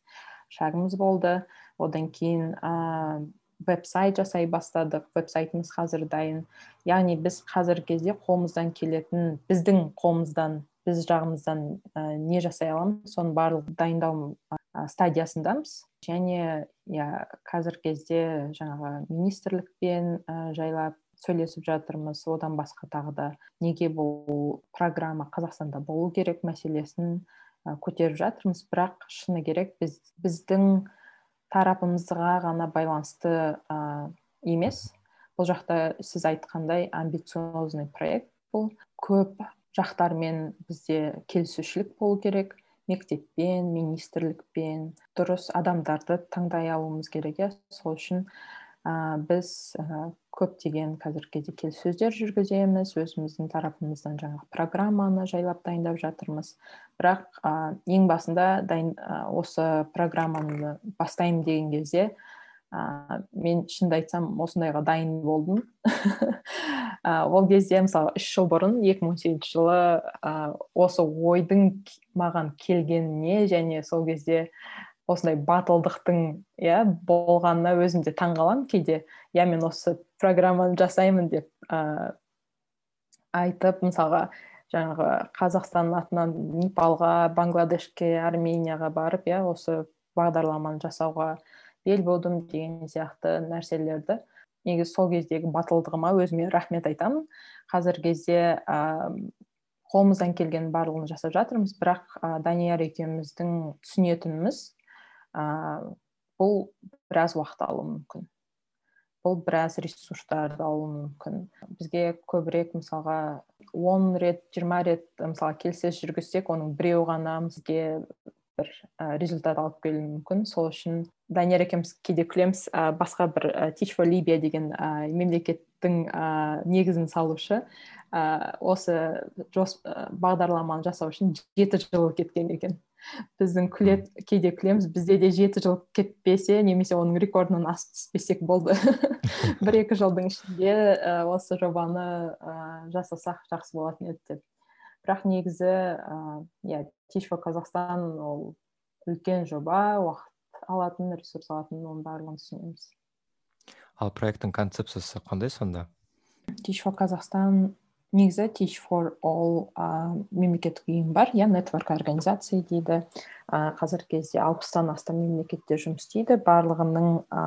шагымыз болды. Одан кейін ә, веб сайт жасай бастадық. Веб сайтымыз қазір дайын. Яғни біз қазіргі кезде қолымыздан келетін біздің қолымыздан біз жағымыздан ә, не жасай аламыз соның барлық дайындау ә, стадиясындамыз. Және иә қазіргі кезде жаңағы министрлікпен ә, жайлап сөйлесіп жатырмыз. Одан басқа тағы да неге бұл программа қазақстанда болу керек мәселесін көтеріп жатырмыз. Бірақ шыны керек біз біздің тарапымызға ғана байланысты ә, емес. Бұл жақта сіз айтқандай амбициозный проект бұл. Көп жақтармен бізде келісушілік болу керек мектеппен министрлікпен дұрыс адамдарды таңдай алуымыз керек иә. Сол үшін ә, біз ә, көптеген қазіргі кезде келіссөздер жүргіземіз өзіміздің тарапымыздан жаңағы программаны жайлап дайындап жатырмыз. Бірақ ә, ең басында дайын, осы программаны бастаймын деген кезде ә, мен шынымды айтсам осындайға дайын болдым. Ә, ол кезде мысалы үш жыл бұрын 2018 жылы ә, осы ойдың маған келгеніне және сол кезде осындай батылдықтың иә болғанына өзім де таңғаламын. Кейде иә мен осы программаны жасаймын деп ә, айтып мысалға жаңағы қазақстан атынан непалға бангладешке арменияға барып иә осы бағдарламаны жасауға бел будым деген сияқты нәрселерді. Негізі сол кездегі батылдығыма өзіме рахмет айтамын. Қазіргі кезде ә, қолымыздан келген барлығын жасап жатырмыз. Бірақ ә, данияр екеуміздің түсінетініміз ә, бұл біраз уақыт алуы мүмкін. Бұл біраз ресурстарды алуы мүмкін. Бізге көбірек мысалға он рет жиырма рет мысалы келіссөз жүргізсек оның біреуі ғана бізге бір ә, результат алып келуі мүмкін. Сол үшін данияр екеуміз кейде күлеміз. Ә, басқа бір ә, teach for libya деген ә, мемлекеттің ә, негізін салушы. Ә, осы жос, ә, бағдарламаны жасау үшін жеті жыл кеткен екен. Біздің күле, кейде күлеміз. Бізде де жеті жыл кетпесе немесе оның рекордынан асып түспесек болды. Бір екі жылдың ішінде ә, осы жобаны ә, жасасақ жақсы болатын еді деп. Бірақ негізі иә for қазақстан ол үлкен жоба уақыт алатын ресурс алатын оның барлығын түсінеміз. Ал проекттің концепциясы қандай сонда? Teach for қазақстан негізі teach for all ә, мемлекеттік ұйым бар иә нетворк организация дейді. Ә, қазіргі кезде алпыстан астам мемлекетте жұмыс істейді. Барлығының ә,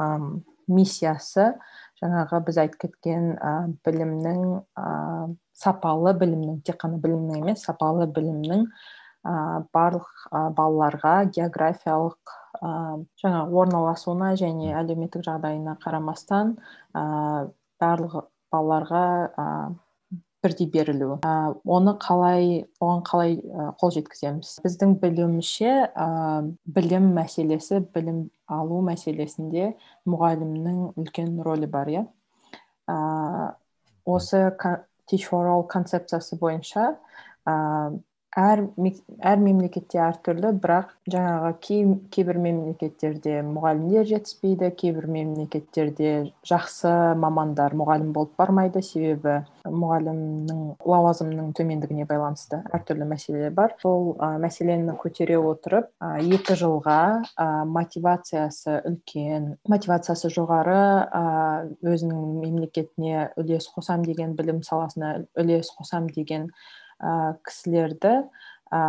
миссиясы жаңағы біз айтып кеткен ә, білімнің ә, сапалы білімнің тек қана білімнің емес сапалы білімнің барлық ә, балаларға географиялық ә, жаңа орналасуына және әлеуметтік жағдайына қарамастан ә, барлық балаларға бірдей берілу ә, оны қалай оған қалай қол жеткіземіз? Біздің білуімізше ә, білім мәселесі білім алу мәселесінде мұғалімнің үлкен рөлі бар иә. Ә, осы teach for all концепциясы бойынша әр әр мемлекетте әртүрлі бірақ жаңағы кей, кейбір мемлекеттерде мұғалімдер жетіспейді кейбір мемлекеттерде жақсы мамандар мұғалім болып бармайды. Себебі мұғалімнің лауазымының төмендігіне байланысты әртүрлі мәселелер бар. Сол ә, мәселені көтере отырып ә, екі жылға ә, мотивациясы үлкен мотивациясы жоғары ә, өзінің мемлекетіне үлес қосам деген білім саласына үлес қосам деген ә, кісілерді ә,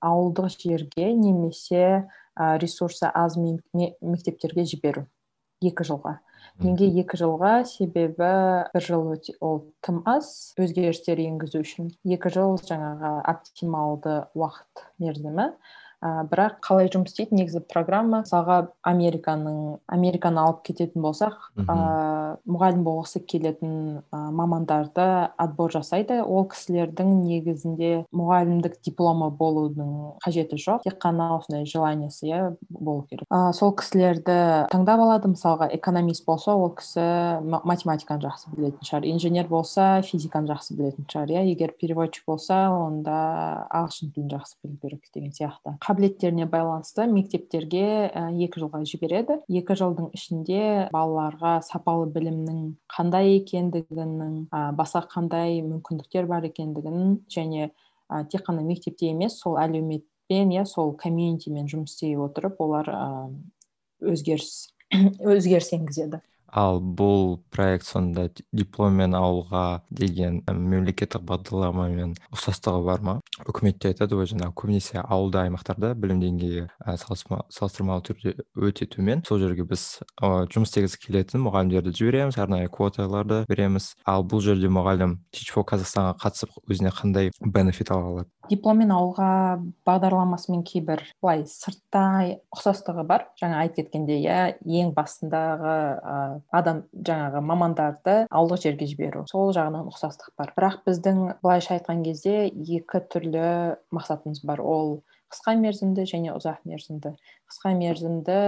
ауылдық жерге немесе ә, ресурсы аз мектептерге жіберу екі жылға. Неге екі жылға себебі бір жыл өте, ол тым аз өзгерістер енгізу үшін. Екі жыл жаңағы оптималды уақыт мерзімі. Ә, бірақ қалай жұмыс істейді? Негізі программа мысалға американың американы алып кететін болсақ ә, мұғалім болғысы келетін ә, мамандарды отбор жасайды. Ол кісілердің негізінде мұғалімдік дипломы болудың қажеті жоқ. Тек қана осындай желаниесі иә болу керек. Ә, сол кісілерді таңдап алады. Мысалға экономист болса ол кісі математиканы жақсы білетін шығар. Инженер болса физиканы жақсы білетін шығар иә. Егер переводчик болса онда ағылшын тілін жақсы білу керек деген сияқты. Қабілеттеріне байланысты мектептерге екі жылға жібереді. Екі жылдың ішінде балаларға сапалы білімнің қандай екендігінің ә, басқа қандай мүмкіндіктер бар екендігін және ә, тек қана мектепте емес сол әлеуметпен иә сол комьюнитимен жұмыс істей отырып олар ә, өзгеріс өзгеріс енгізеді. Ал бұл проект сонда дипломмен ауылға деген мемлекеттік бағдарламамен ұқсастығы бар ма? Үкіметте айтады ғой жаңағы көбінесе ауылды аймақтарда білім деңгейі салыстырмалы түрде өте төмен. Сол жерге біз жұмыс істегісі келетін мұғалімдерді жібереміз арнайы квоталарды береміз. Ал бұл жерде мұғалім teach for қазақстанға қатысып өзіне қандай бенефит ала алады? Дипломмен ауылға бағдарламасымен кейбір былай сырттай ұқсастығы бар. Жаңа айтып кеткендей иә ең басындағы адам жаңағы мамандарды ауылдық жерге жіберу. Сол жағынан ұқсастық бар. Бірақ біздің былайша айтқан кезде екі түрлі мақсатымыз бар. Ол қысқа мерзімді және ұзақ мерзімді. Қысқа мерзімді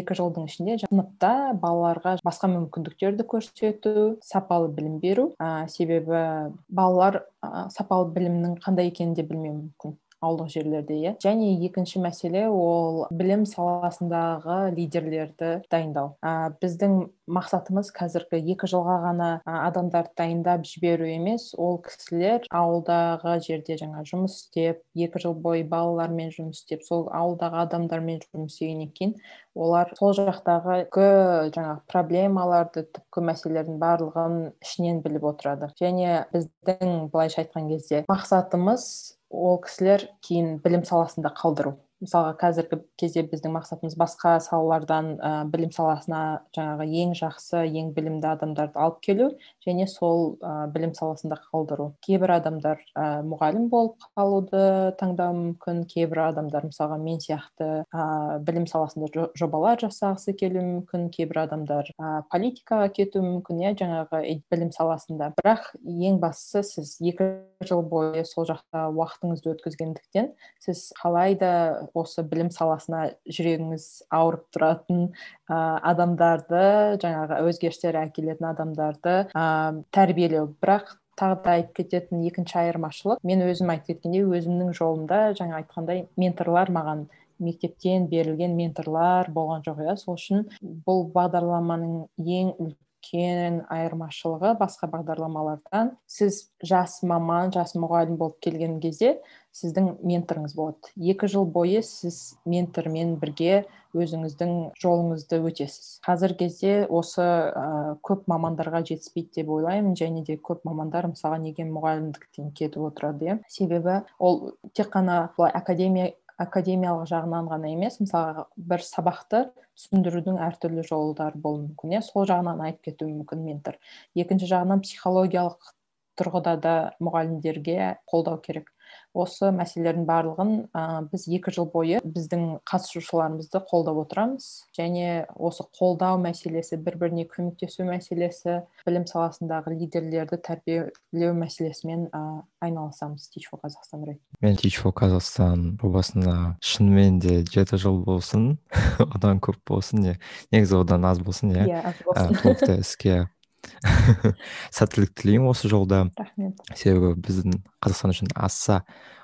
екі жылдың ішінде сыныпта балаларға басқа мүмкіндіктерді көрсету сапалы білім беру. Ә, себебі балалар ә, сапалы білімнің қандай екенін де білмеуі мүмкін. Ауылдық жерлерде иә. Және екінші мәселе ол білім саласындағы лидерлерді дайындау. Ә, біздің мақсатымыз қазіргі екі жылға ғана адамдарды дайындап жіберу емес ол кісілер ауылдағы жерде жаңа жұмыс істеп екі жыл бойы балалармен жұмыс істеп сол ауылдағы адамдармен жұмыс істегеннен кейін олар сол жақтағы жаңағы проблемаларды түпкі мәселелердің барлығын ішінен біліп отырады. Және біздің былайша айтқан кезде мақсатымыз ол кісілер кейін білім саласында қалдыру. Мысалға қазіргі кезде біздің мақсатымыз басқа салалардан ә, білім саласына жаңағы ең жақсы ең білімді адамдарды алып келу және сол ә, білім саласында қалдыру. Кейбір адамдар ә, мұғалім болып қалуды таңдауы мүмкін кейбір адамдар мысалға мен сияқты ә, білім саласында жобалар жасағысы келуі мүмкін кейбір адамдар ә, политикаға кетуі мүмкін иә жаңағы білім саласында. Бірақ ең бастысы сіз екі жыл бойы сол жақта уақытыңызды өткізгендіктен сіз қалай да осы білім саласына жүрегіңіз ауырып тұратын ә, адамдарды жаңағы өзгерістер әкелетін адамдарды ә, тәрбиелеу. Бірақ тағы да айтып кететін екінші айырмашылық мен өзім айтып кеткендей өзімнің жолымда жаңа айтқандай менторлар маған мектептен берілген менторлар болған жоқ иә. Сол үшін бұл бағдарламаның ең үлкен айырмашылығы басқа бағдарламалардан. Сіз жас маман жас мұғалім болып келген кезде сіздің менторыңыз болады. Екі жыл бойы сіз ментормен бірге өзіңіздің жолыңызды өтесіз. Қазіргі кезде осы ә, көп мамандарға жетіспейді деп ойлаймын және де көп мамандар мысалға неге мұғалімдіктен кетіп отырады иә. Себебі ол тек қана былай академия академиялық жағынан ғана емес мысалға бір сабақты түсіндірудің әртүрлі жолдары болуы мүмкін иә? Сол жағынан айтып кетуі мүмкін ментор. Екінші жағынан психологиялық тұрғыда да мұғалімдерге қолдау керек. Осы мәселелердің барлығын ә, біз екі жыл бойы біздің қатысушыларымызды қолдап отырамыз. Және осы қолдау мәселесі бір біріне көмектесу мәселесі білім саласындағы лидерлерді тәрбиелеу мәселесімен ә, айналысамыз teach for қазақстан мен teach for қазақстан жобасына шынымен де жеті жыл болсын одан көп болсын не негізі одан аз болсын иә. Иә аз болсын. Толықтай іске сәттілік тілеймін осы жолда. Рахмет. Себебі біздің қазақстан үшін аса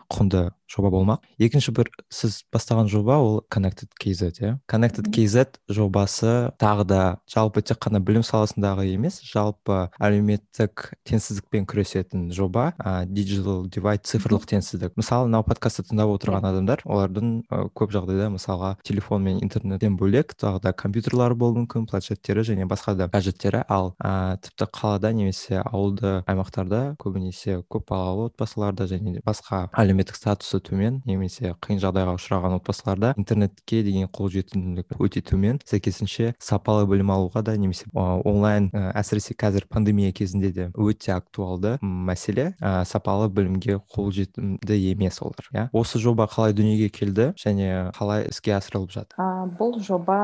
құнды жоба болмақ. Екінші бір сіз бастаған жоба ол connected kz иә? Connected kz жобасы тағы да жалпы тек қана білім саласындағы емес жалпы әлеуметтік теңсіздікпен күресетін жоба ә, digital divide цифрлық теңсіздік. Мысалы мынау подкастты тыңдап отырған адамдар олардың көп жағдайда мысалға телефон мен интернеттен бөлек тағы да компьютерлары болуы мүмкін планшеттері және басқа да гаджеттері. Ал ә, тіпті қалада немесе ауылды аймақтарда көбінесе көпбалалы отбасыларда және басқа әлеуметтік әлеуметтік статусы төмен немесе қиын жағдайға ұшыраған отбасыларда интернетке деген қолжетімділік өте төмен. Сәйкесінше сапалы білім алуға да немесе онлайн әсіресе қазір пандемия кезінде де өте актуалды мәселе ә, сапалы білімге қолжетімді емес олар иә. Осы жоба қалай дүниеге келді және қалай іске асырылып жатыр? Ә, бұл жоба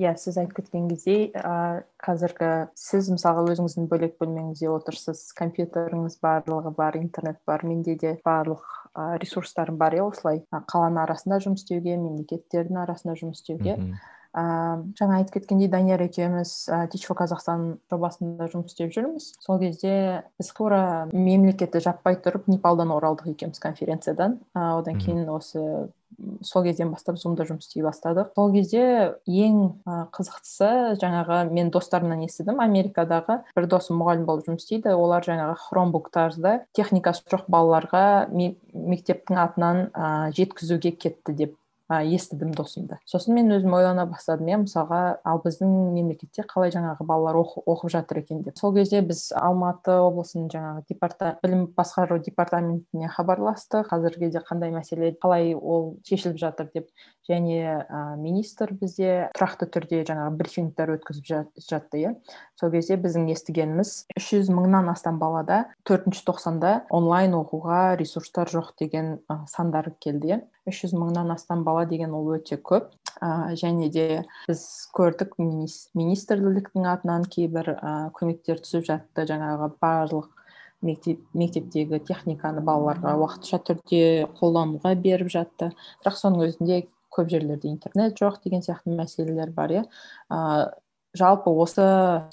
иә сіз айтып кеткен қазіргі сіз мысалға өзіңіздің бөлек бөлмеңізде отырсыз компьютеріңіз барлығы бар интернет бар менде де барлық ресурстарым бар иә осылай. Қаланың арасында жұмыс істеуге мемлекеттердің арасында жұмыс істеуге. Жаңа айтып кеткендей данияр екеуміз ә, for қазақстан жобасында жұмыс істеп жүрміз. Сол кезде біз тура мемлекетті жаппай тұрып непалдан оралдық екеуміз конференциядан. Ә, одан кейін осы сол кезден бастап зумда жұмыс істей бастадық. Сол кезде ең қызықтысы жаңағы мен достарымнан естідім. Америкадағы бір досым мұғалім болып жұмыс істейді. Олар жаңағы хромбуктарды техникасы жоқ балаларға мектептің атынан жеткізуге кетті деп ә, естідім досымды. Сосын мен өзім ойлана бастадым иә мысалға ал біздің мемлекетте қалай жаңағы балалар оқып жатыр екен? деп. Сол кезде біз алматы облысының жаңағы департа білім басқару департаментіне хабарластық. Қазіргі кезде қандай мәселе қалай ол шешіліп жатыр деп. Және ә, министр бізде тұрақты түрде жаңағы брифингтер өткізіп жатты иә. Сол кезде біздің естігеніміз үш жүз мыңнан астам балада төртінші тоқсанда онлайн оқуға ресурстар жоқ деген ә, сандар келді иә. Үш жүз мыңнан астам бала деген ол өте көп. Ә, және де біз көрдік министрліктің атынан кейбір ә, көмектер түсіп жатты. Жаңағы барлық мектеп, мектептегі техниканы балаларға уақытша түрде қолдануға беріп жатты. Бірақ соның өзінде көп жерлерде интернет жоқ деген сияқты мәселелер бар иә. Жалпы осы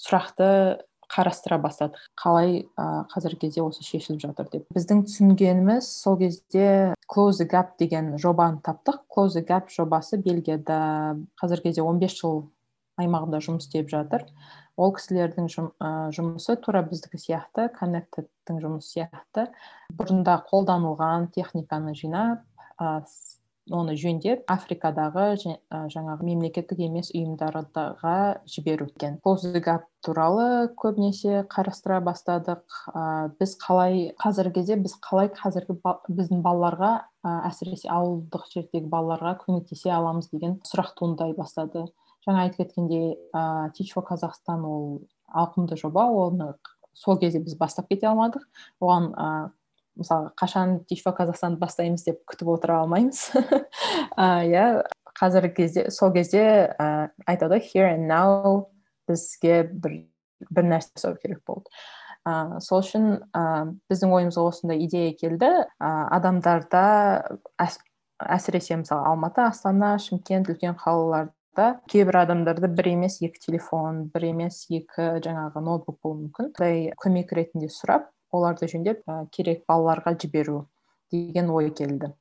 сұрақты қарастыра бастадық. Қалай ә, қазіргі кезде осы шешіліп жатыр деп. Біздің түсінгеніміз сол кезде close the gap деген жобаны таптық. Close the gap жобасы бельгияда қазіргі кезде 15 жыл аймағында жұмыс істеп жатыр. Ол кісілердің жұмысы тура біздікі сияқты коннектедтің жұмысы сияқты. Бұрында қолданылған техниканы жинап оны жөндеп африкадағы жаңағы мемлекеттік емес ұйымдарға жіберу екен. Гап туралы көбінесе қарастыра бастадық. Ә, біз қалай қазіргі кезде біз қалай қазіргі біздің балаларға ә, әсіресе ауылдық жердегі балаларға көмектесе аламыз деген сұрақ туындай бастады. Жаңа айтып кеткендей ә, teach қазақстан ол ауқымды жоба оны сол кезде біз бастап кете алмадық. Оған мысалы қашан тишфа қазақстанды бастаймыз деп күтіп отыра алмаймыз. Иә қазіргі кезде сол кезде ә, айтады here and now бізге бір бір нәрсе жасау керек болды. Ә, сол үшін ә, біздің ойымызға осындай идея келді. Ә, адамдарда әс, әсіресе мысалы алматы астана шымкент үлкен қалаларда кейбір адамдарда бір емес екі телефон бір емес екі жаңағы ноутбук болуы мүмкін. Көмек ретінде сұрап оларды жөндеп ә, керек балаларға жіберу деген ой келді.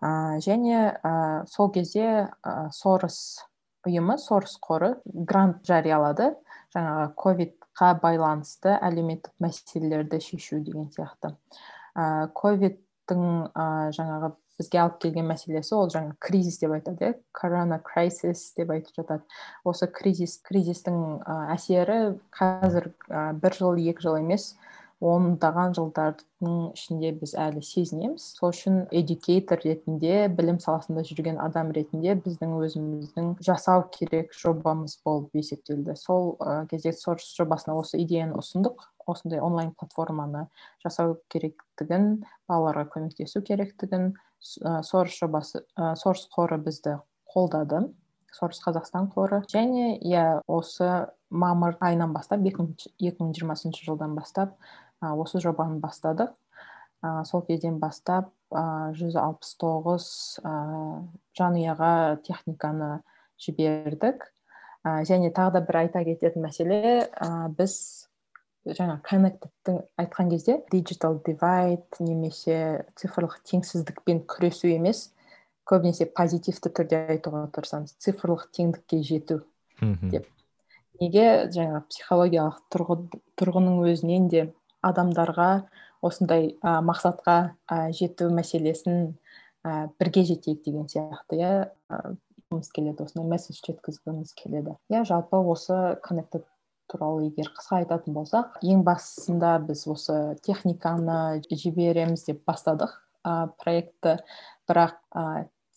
Ә, және ә, сол кезде ә, сорос ұйымы сорос қоры грант жариялады. Жаңағы ковидқа байланысты әлеуметтік мәселелерді шешу деген сияқты. Ә, ковидтің ә, жаңағы бізге алып келген мәселесі ол жаңа кризис деп айтады иә. Корона деп айтып жатады. Осы кризис кризистің әсері қазір ә, бір жыл екі жыл емес ондаған жылдардың ішінде біз әлі сезінеміз. Сол үшін эдюкейтор ретінде білім саласында жүрген адам ретінде біздің өзіміздің жасау керек жобамыз болып есептелді. Сол ә, кезде сорс жобасына осы идеяны ұсындық. Осындай онлайн платформаны жасау керектігін балаларға көмектесу керектігін сорс жобасы ә, сорс қоры бізді қолдады. Сорс қазақстан қоры. Және иә осы мамыр айынан бастап екі мың жиырмасыншы жылдан бастап осы жобаны бастадық. Сол кезден бастап жүз алпыс тоғыз жанұяға техниканы жібердік. Және тағы да бір айта кететін мәселе біз жаңа коннектедті айтқан кезде digital divide немесе цифрлық теңсіздікпен күресу емес көбінесе позитивті түрде айтуға тырысамыз. Цифрлық теңдікке жету деп. Неге жаңа психологиялық тұрғының өзінен де адамдарға осындай ә, мақсатқа ә, жету мәселесін ә, бірге жетейік деген сияқты иә айтқымыз келеді осындай месседж жеткізгіміз келеді. Иә жалпы осы коннектед туралы егер қысқа айтатын болсақ ең басында біз осы техниканы жібереміз деп бастадық проектті бірақ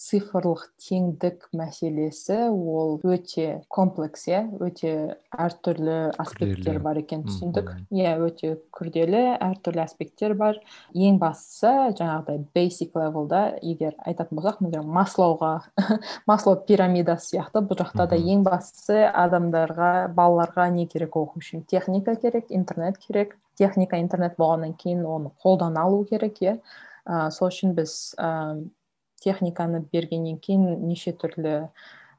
цифрлық теңдік мәселесі ол өте комплекс иә өте әртүрлі аспекттер бар екен түсіндік. Иә өте күрделі әртүрлі аспекттер бар. Ең бастысы жаңағыдай бейсик левелда егер айтатын болсақ маслоуға маслоу пирамидасы сияқты бұл жақта да ең бастысы адамдарға балаларға не керек оқу үшін? Техника керек интернет керек. Техника интернет болғаннан кейін оны қолдана алу керек иә. Ә, сол үшін біз техниканы бергеннен кейін неше түрлі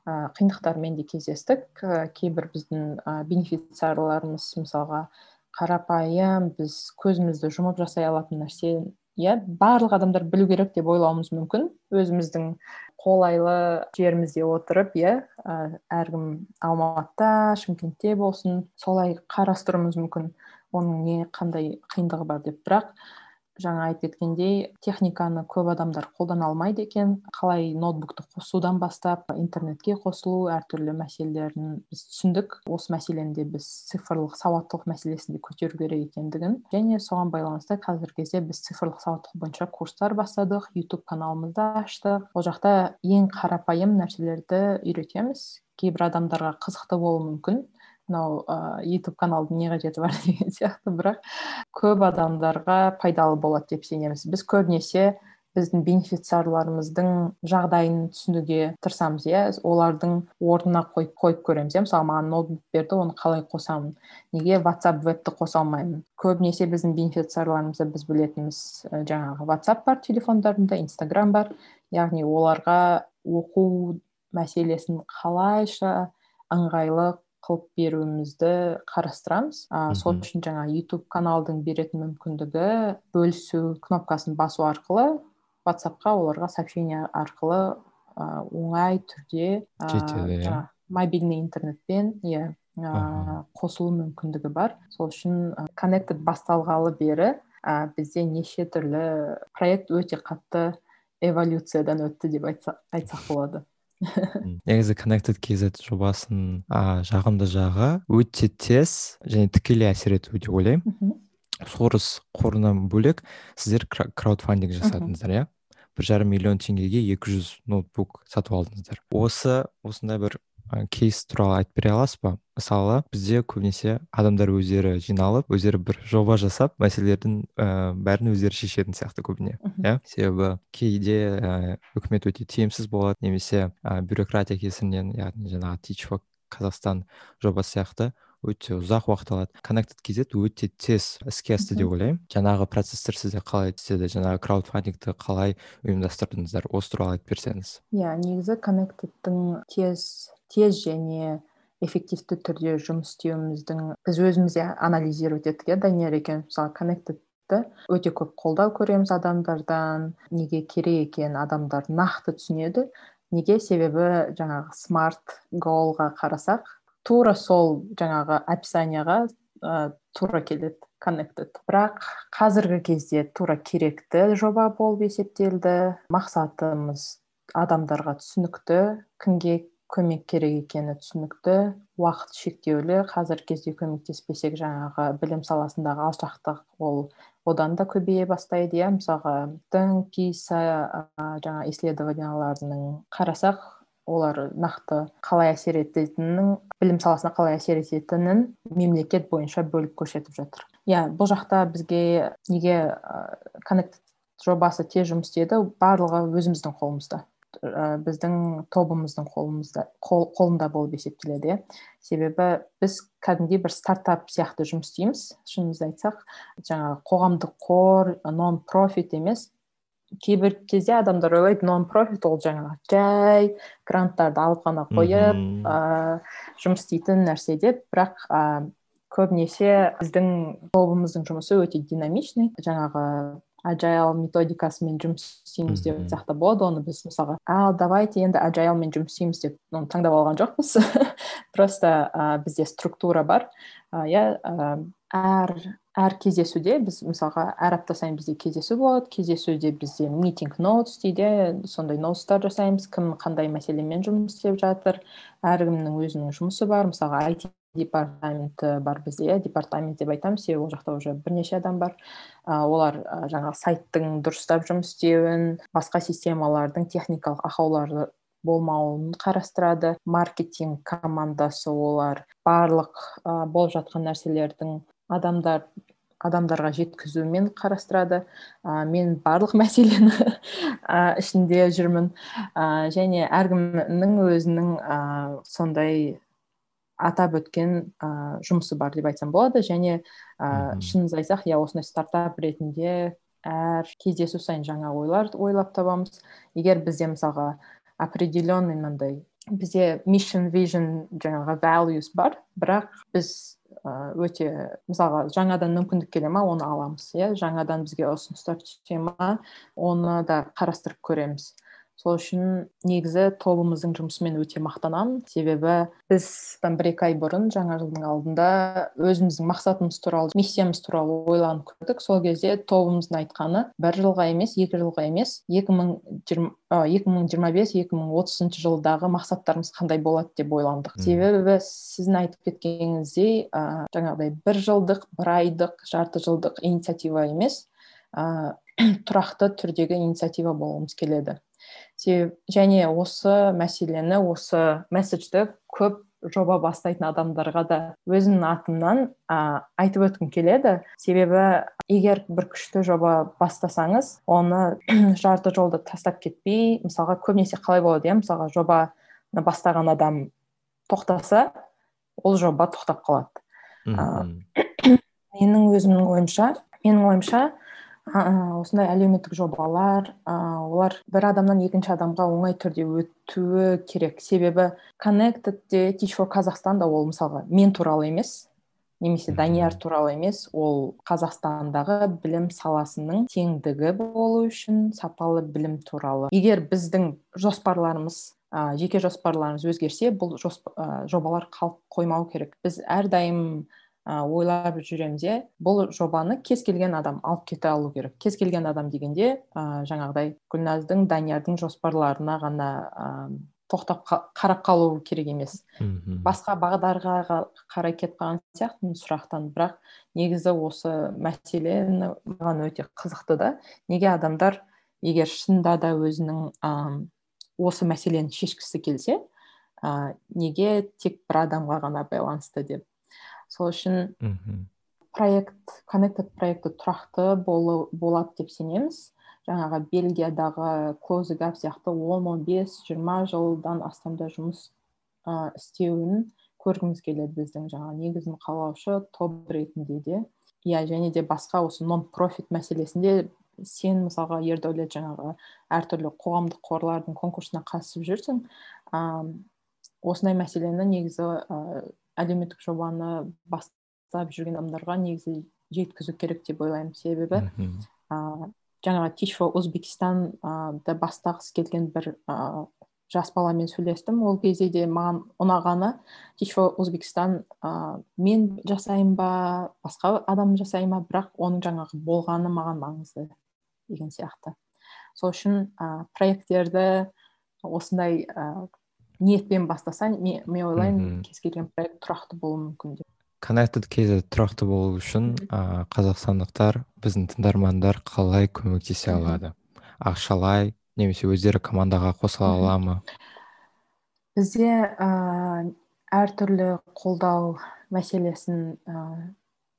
қиындықтармен де кездестік. Кейбір біздің бенефициарларымыз мысалға қарапайым біз көзімізді жұмып жасай алатын нәрсе иә барлық адамдар білу керек деп ойлауымыз мүмкін. Өзіміздің қолайлы жерімізде отырып иә әркім алматыда шымкентте болсын солай қарастыруымыз мүмкін. Оның не қандай қиындығы бар деп. Бірақ жаңа айтып кеткендей техниканы көп адамдар қолдана алмайды екен. Қалай ноутбукты қосудан бастап интернетке қосылу әртүрлі мәселелерін біз түсіндік. Осы мәселені де біз цифрлық сауаттылық мәселесін де көтеру керек екендігін. Және соған байланысты қазіргі кезде біз цифрлық сауаттылық бойынша курстар бастадық ютуб каналымызды аштық. Ол жақта ең қарапайым нәрселерді үйретеміз. Кейбір адамдарға қызықты болуы мүмкін. Мынау ыыы ютуб каналдың не қажеті бар деген сияқты бірақ көп адамдарға пайдалы болады деп сенеміз. Біз көбінесе біздің бенефициарларымыздың жағдайын түсінуге тырысамыз иә. Олардың орнына қойып, қойып көреміз иә. Мысалы маған ноутбук берді оны қалай қосамын? Неге whatsapp вебті қоса алмаймын? Көбінесе біздің бенефициарларымызды біз білетініміз жаңағы whatsapp бар телефондарында инстаграм бар. Яғни оларға оқу мәселесін қалайша ыңғайлы қылып беруімізді қарастырамыз. Ә, сол үшін жаңа YouTube каналдың беретін мүмкіндігі бөлісу кнопкасын басу арқылы ватсапқа оларға сообщение арқылы ә, оңай түрде жетеді иә. мобильный интернетпен иә қосылу мүмкіндігі бар. Сол үшін коннектед басталғалы бері ә, бізде неше түрлі проект өте қатты эволюциядан өтті деп айтсақ болады. негізі connected kz жобасын а, жағымды жағы өте тез және тікелей әсер ету деп ойлаймын. Сорос қорынан бөлек сіздер краудфандинг жасадыңыздар иә? бір жарым миллион теңгеге 200 ноутбук сатып алдыңыздар. Осы осындай бір кейс туралы айтып бере аласыз ба? Мысалы бізде көбінесе адамдар өздері жиналып өздері бір жоба жасап мәселелердің ә, бәрін өздері шешетін сияқты көбіне иә? Себебі кейде ә, үкімет өте тиімсіз болады немесе ә, бюрократия кесірінен яғни жаңағы for қазақстан жобасы сияқты өте ұзақ уақыт алады. Connected kz өте тез іске асты деп ойлаймын. Жаңағы процесстер сізде қалай істеді? Жаңағы краудфандингті қалай ұйымдастырдыңыздар? Осы туралы айтып берсеңіз. Иә негізі коннектедтің тез тез және эффективті түрде жұмыс істеуіміздің біз өзіміз анализировать еттік иә данияр екеуміз мысалы коннектедті өте көп қолдау көреміз адамдардан неге керек екен адамдар нақты түсінеді. Неге себебі жаңағы смарт голға қарасақ тура сол жаңағы описанияға ә, тура келеді коннектед. Бірақ қазіргі кезде тура керекті жоба болып есептелді. Мақсатымыз адамдарға түсінікті кімге көмек керек екені түсінікті. Уақыт шектеулі. Қазіргі кезде көмектеспесек жаңағы білім саласындағы алшақтық ол одан да көбейе бастайды иә. Мысалға тың писа жаңа исследованияларының қарасақ олар нақты қалай әсер ететінін білім саласына қалай әсер ететінін мемлекет бойынша бөліп көрсетіп жатыр. Иә бұл жақта бізге неге коннект жобасы тез жұмыс істеді барлығы өзіміздің қолымызда. Ә, біздің тобымыздың қолымызда қол, қолында болып есептеледі иә. Себебі біз кәдімгідей бір стартап сияқты жұмыс істейміз. Шынымызды айтсақ жаңағы қоғамдық қор нон профит емес. Кейбір кезде адамдар ойлайды нон профит ол жаңағы жай гранттарды алып қана қойып ә, жұмыс істейтін нәрсе деп. Бірақ ә, көбінесе біздің тобымыздың жұмысы өте динамичный. Жаңағы agile методикасымен жұмыс істейміз деп та болады оны біз мысалға ал давайте енді аджайлмен жұмыс істейміз деп оны таңдап алған жоқпыз просто ә, бізде структура бар. Иә әр әр кездесуде біз мысалға әр апта сайын бізде кездесу болады кездесуде бізде митинг ноутс дейді сондай ноутстар жасаймыз кім қандай мәселемен жұмыс істеп жатыр. Әркімнің өзінің жұмысы бар мысалға IT департаменті бар бізде иә департамент деп айтамыз себебі ол жақта уже бірнеше адам бар. Олар ә, жаңағы сайттың дұрыстап жұмыс істеуін басқа системалардың техникалық ақаулары болмауын қарастырады. Маркетинг командасы олар барлық ә, болып жатқан нәрселердің адамдар адамдарға жеткізумен қарастырады. Ә, мен барлық мәселені ә, ішінде жүрмін. Ә, және әркімнің өзінің ә, сондай атап өткен ә, жұмысы бар деп айтсам болады. Және ә, шынымызды айтсақ иә осындай стартап ретінде әр кездесу сайын жаңа ойлар ойлап табамыз. Егер бізде мысалға определенный мынандай бізде mission vision жаңағы values бар бірақ біз өте мысалға жаңадан мүмкіндік келе ма оны аламыз иә. Жаңадан бізге ұсыныстар түсе ма оны да қарастырып көреміз. Сол үшін негізі тобымыздың жұмысымен өте мақтанамын себебі біз бір екі ай бұрын жаңа жылдың алдында өзіміздің мақсатымыз туралы миссиямыз туралы ойланып көрдік. Сол кезде тобымыздың айтқаны бір жылға емес екі жылға емес екі мың жиырма екі мың жиырма бес екі мың отызыншы жылдағы мақсаттарымыз қандай болады деп ойландық. Себебі сіздің айтып кеткеніңіздей ә, жаңағыдай бір жылдық бір айдық жарты жылдық инициатива емес ә, тұрақты түрдегі инициатива болғымыз келеді. Және осы мәселені осы месседжді көп жоба бастайтын адамдарға да өзімнің атымнан ә, айтып өткім келеді. Себебі егер бір күшті жоба бастасаңыз оны жарты жолда тастап кетпей мысалға көбінесе қалай болады иә? мысалға жобаны бастаған адам тоқтаса ол жоба тоқтап қалады. Ә, менің өзімнің ойымша менің ойымша осындай әлеуметтік жобалар олар бір адамнан екінші адамға оңай түрде өтуі керек. Себебі connected де teach for қазақстан да ол мысалға мен туралы емес немесе данияр туралы емес ол қазақстандағы білім саласының теңдігі болу үшін сапалы білім туралы. Егер біздің жоспарларымыз ә, жеке жоспарларымыз өзгерсе бұл жобалар қалып қоймау керек. Біз әрдайым ә, ойлап жүреміз иә бұл жобаны кез келген адам алып кете алу керек. Кез келген адам дегенде ә, жаңағыдай гүлназдың даниярдың жоспарларына ғана ә, тоқтап қарап қалу керек емес. Басқа бағдарға қарай кетіп қалған сияқтымын сұрақтан. Бірақ негізі осы мәселені маған өте қызықты да. Неге адамдар егер шынында да өзінің ә, осы мәселені шешкісі келсе ә, неге тек бір адамға ғана байланысты деп сол үшін проект connected проекті тұрақты болу, болады деп сенеміз. Жаңағы бельгиядағы gap сияқты он он бес жиырма жылдан астамда жұмыс ә, істеуін көргіміз келеді біздің жаңа негізін қалаушы топ ретінде де. Иә және де басқа осы нон профит мәселесінде сен мысалға ердәулет жаңағы әртүрлі қоғамдық қорлардың конкурсына қатысып жүрсің ә, осындай мәселені негізі ә, әлеуметтік жобаны бастап жүрген адамдарға негізі жеткізу керек деп ойлаймын себебі ә, жаңағы teach for өзбекстан да бастағысы келген бір ә, жас баламен сөйлестім. Ол кезде де маған ұнағаны teach for өзбекстан ә, мен жасаймын ба басқа адам жасай ма бірақ оның жаңағы болғаны маған маңызды деген сияқты. Сол үшін ә, проекттерді осындай ниетпен бастаса мен, мен ойлаймын кез келген проект тұрақты болуы мүмкін деп. Connected kz тұрақты болу үшін ә, қазақстандықтар біздің тыңдармандар қалай көмектесе алады? Ақшалай немесе өздері командаға қосыла ала ма? Бізде ә, әртүрлі қолдау мәселесін ә,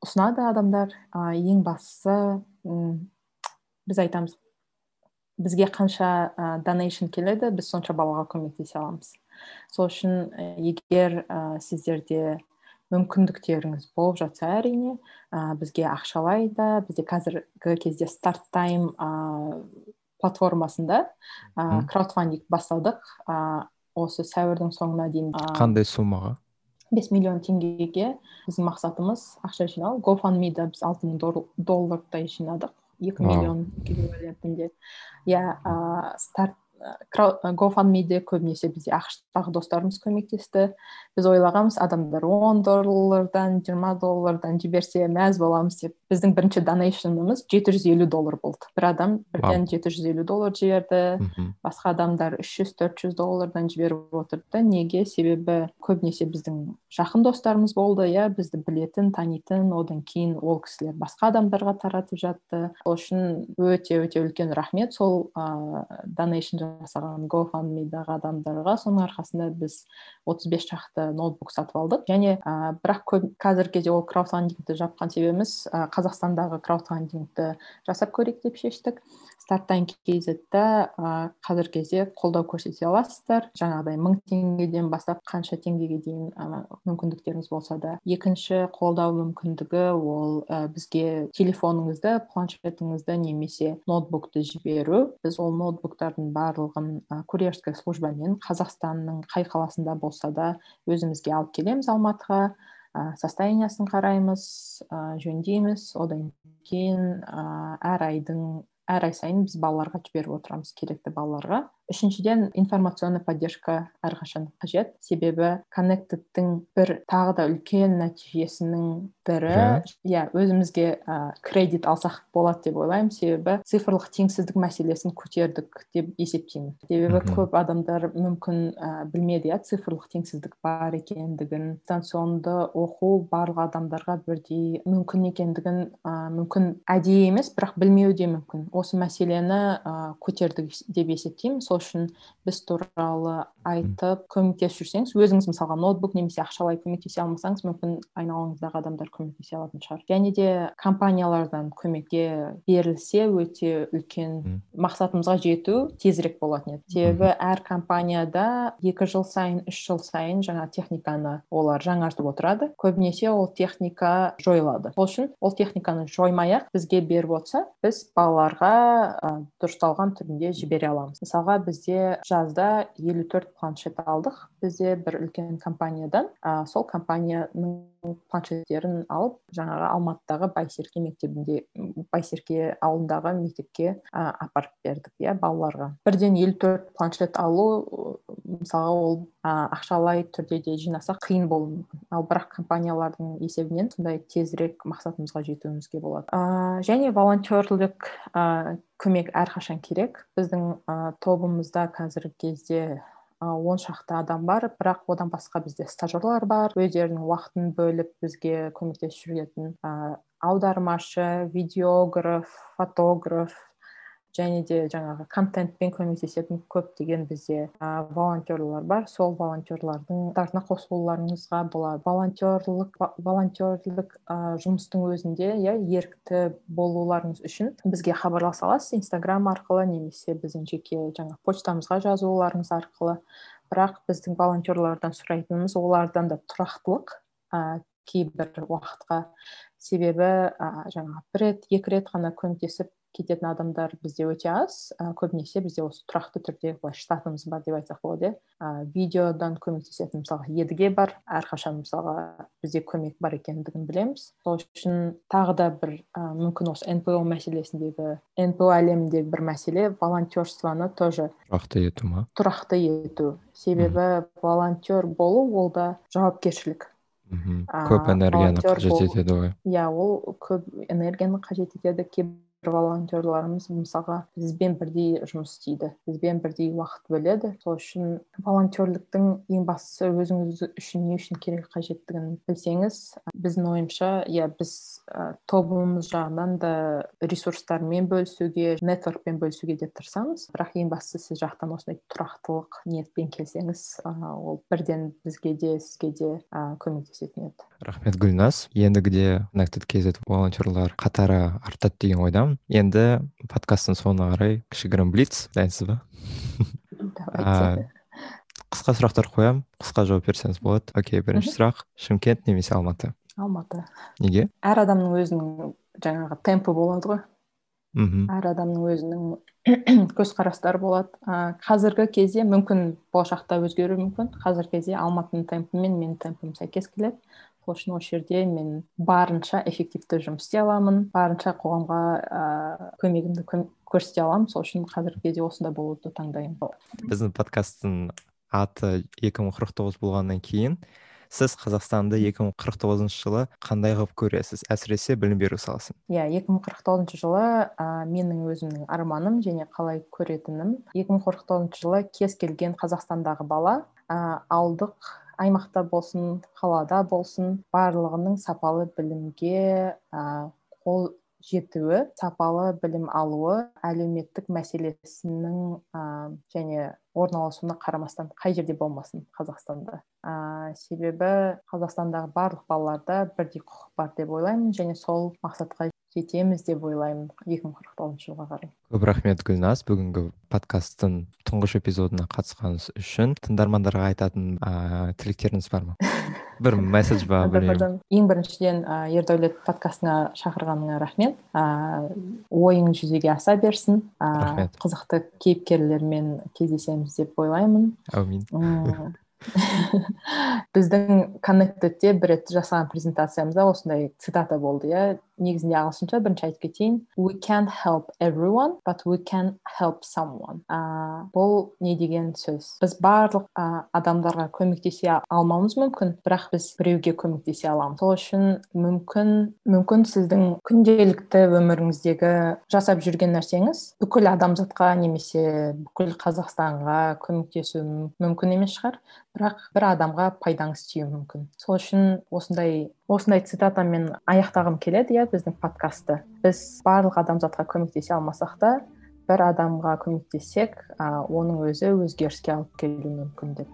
ұсынады адамдар. Ә, ең бастысы біз айтамыз бізге қанша ә, донейшн келеді біз сонша балаға көмектесе аламыз. Сол үшін егер ә, сіздерде мүмкіндіктеріңіз болып жатса әрине ә, бізге ақшалай да бізде қазіргі кезде старт тайм ә, платформасында ә, краудфандинг бастадық. Ә, осы сәуірдің соңына дейін ә, қандай суммаға бес миллион теңгеге біздің мақсатымыз ақша жинау. Гофанмида біз алты мың доллардай жинадық. Екі миллион иә старт гофанмиде көбінесе бізде ақш тағы достарымыз көмектесті. Біз ойлағанбыз адамдар он доллардан жиырма доллардан жіберсе мәз боламыз деп. Біздің бірінші донейшнымыз жеті жүз елу доллар болды. Бір адам бірден жеті жүз елу доллар жіберді. Басқа адамдар үш жүз төрт жүз доллардан жіберіп отырды. Неге? Себебі көбінесе біздің жақын достарымыз болды иә. Бізді білетін танитын одан кейін ол кісілер басқа адамдарға таратып жатты. Сол үшін өте өте үлкен рахмет сол ыыы донейшн жасаған гофанмидағы адамдарға. Соның арқасында біз отыз бес шақты ноутбук сатып алдық. Және ә, бірақ қазіргі кезде ол краудфандингті жапқан себебіміз ә, қазақстандағы краудфандингті жасап көрейік деп шештік. Старттайм kzда ә, қазіргі кезде қолдау көрсете аласыздар. Жаңағыдай мың теңгеден бастап қанша теңгеге дейін ә, мүмкіндіктеріңіз болса да. Екінші қолдау мүмкіндігі ол ә, бізге телефоныңызды планшетіңізді немесе ноутбукты жіберу. Біз ол ноутбуктардың барлығын ә, курьерская службамен қазақстанның қай қаласында болса да өзімізге алып келеміз алматыға. Ә, состояниесын қараймыз ә, жөндейміз. Одан кейін ә, әр айдың әр ай сайын біз балаларға жіберіп отырамыз керекті балаларға. Үшіншіден информационный поддержка әрқашан қажет. Себебі коннектедтің бір тағы да үлкен нәтижесінің бірі иә. өзімізге ә, кредит алсақ болады деп ойлаймын. Себебі цифрлық теңсіздік мәселесін көтердік деп есептеймін. Себебі көп адамдар мүмкін ә, білмеді иә цифрлық теңсіздік бар екендігін. Дистанционды оқу барлық адамдарға бірдей мүмкін екендігін ә, мүмкін әдейі емес бірақ білмеуі де мүмкін. Осы мәселені ә, көтердік деп есептеймін. Сол үшін біз туралы айтып көмектесіп жүрсеңіз өзіңіз мысалға ноутбук немесе ақшалай көмектесе алмасаңыз мүмкін айналаңыздағы адамдар көмектесе алатын шығар. Және де компаниялардан көмекке берілсе өте үлкен мақсатымызға жету тезірек болатын еді. Себебі әр компанияда екі жыл сайын үш жыл сайын жаңа техниканы олар жаңартып отырады. Көбінесе ол техника жойылады. Сол үшін ол техниканы жоймай ақ бізге беріп отырса біз балаларға ә, дұрысталған түрінде жібере аламыз. Мысалға бізде жазда елу төрт планшет алдық. Бізде бір үлкен компаниядан ә, сол компанияның планшеттерін алып жаңағы алматыдағы байсерке мектебінде байсерке ауылындағы мектепке ә, апарып бердік иә балаларға. Бірден елу төрт планшет алу мысалға ол ә, ақшалай түрде де жинасақ қиын болуы мүмкін. Ал бірақ компаниялардың есебінен сондай тезірек мақсатымызға жетуімізге болады. Ә, және волонтерлік ә, көмек әрқашан керек. Біздің ә, тобымызда қазіргі кезде он шақты адам бар бірақ одан басқа бізде стажерлар бар. Өздерінің уақытын бөліп бізге көмектесіп жүретін аудармашы видеограф фотограф және де жаңағы контентпен көмектесетін көптеген бізде ә, волонтерлар бар. Сол волонтерлардың қатарына қосылуларыңызға болады. Волонтерлік волонтерлік ә, жұмыстың өзінде иә ерікті болуларыңыз үшін бізге хабарласа аласыз. Инстаграм арқылы немесе біздің жеке жаңа почтамызға жазуларыңыз арқылы. Бірақ біздің волонтерлардан сұрайтынымыз олардан да тұрақтылық ә, кейбір уақытқа себебі ә, жаңағы бір рет екі рет қана көмектесіп кететін адамдар бізде өте аз. Ә, көбінесе бізде осы тұрақты түрде былай штатымыз бар деп айтсақ болады иә. Видеодан көмектесетін мысалға едіге бар. Әрқашан мысалға бізде көмек бар екендігін білеміз. Сол үшін тағы да бір ә, мүмкін осы нпо мәселесіндегі нпо әлеміндегі бір мәселе волонтерствоны тоже тұрақты ету ма? тұрақты ету. Себебі волонтер болу ол да жауапкершілік. Мхм көп энергияны қажет етеді ғой. Иә ол көп энергияны қажет етеді волонтерларымыз мысалға бізбен бірдей жұмыс істейді бізбен бірдей уақыт бөледі. Сол үшін волонтерліктің ең бастысы өзіңіз үшін не үшін керек қажеттігін білсеңіз біздің ойымша иә біз ә, тобымыз жағынан да ресурстармен бөлісуге нетворкпен бөлісуге де тырысамыз. Бірақ ең бастысы сіз жақтан осындай тұрақтылық ниетпен келсеңіз ә, ол бірден бізге де сізге де ә, көмектесетін еді. Рахмет гүлназ. Ендігіде connected kz волонтерлар қатары артады деген ойдамын. Енді подкасттың соңына қарай кішігірім блиц дайынсыз ба? Қысқа сұрақтар қоямын қысқа жауап берсеңіз болады. Окей бірінші сұрақ. Шымкент немесе алматы? Алматы. Неге? Әр адамның өзінің жаңағы темпі болады ғой. Мхм әр адамның өзінің көзқарастары болады. Ә, қазіргі кезде мүмкін болашақта өзгеруі мүмкін. Қазіргі кезде алматының темпі мен менің темпім сәйкес келеді. Сол үшін осы жерде мен барынша эффективті жұмыс істей аламын. Барынша қоғамға ыыы көмегімді көрсете аламын. Сол үшін қазіргі кезде осында болуды таңдаймын. Біздің подкасттың аты екі мың қырық тоғыз болғаннан кейін сіз қазақстанды 2049 жылы қандай қылып көресіз? Әсіресе білім беру саласын. Иә yeah, 2049 жылы ә, менің өзімнің арманым және қалай көретінім. 2049 жылы кез келген қазақстандағы бала ә, ауылдық аймақта болсын қалада болсын барлығының сапалы білімге қол жетуі сапалы білім алуы әлеуметтік мәселесінің ә, және орналасуына қарамастан қай жерде болмасын қазақстанда. Ә, себебі қазақстандағы барлық балаларда бірдей құқық бар деп ойлаймын және сол мақсатқа жетеміз деп ойлаймын. Екі мың қырық тоғызыншы жылға қарай. Көп рахмет гүлназ. Бүгінгі подкасттың тұңғыш эпизодына қатысқаныңыз үшін тыңдармандарға айтатын ыыы тілектеріңіз бар ма? Бір месседж ба білмеймін ең біріншіден ә, ердәулет подкастыңа шақырғаныңа рахмет. Ә, ойың жүзеге аса берсін. Ә, қызықты кейіпкерлермен кездесеміз деп ойлаймын. Әумин. Біздің коннектедте бір рет жасаған презентациямызда осындай цитата болды иә. Негізінде ағылшынша бірінші айтып кетейін we can't help everyone but we can help someone. Ә, бұл не деген сөз? Біз барлық ә, адамдарға көмектесе алмауымыз мүмкін бірақ біз біреуге көмектесе аламыз. Сол үшін мүмкін мүмкін сіздің күнделікті өміріңіздегі жасап жүрген нәрсеңіз бүкіл адамзатқа немесе бүкіл қазақстанға көмектесу мүмкін емес шығар. Бірақ бір адамға пайдаңыз тиюі мүмкін. Сол үшін осындай осындай цитатамен аяқтағым келеді иә? Біздің подкастты. Біз барлық адамзатқа көмектесе алмасақ та бір адамға көмектессек оның өзі өзгеріске алып келуі мүмкін деп.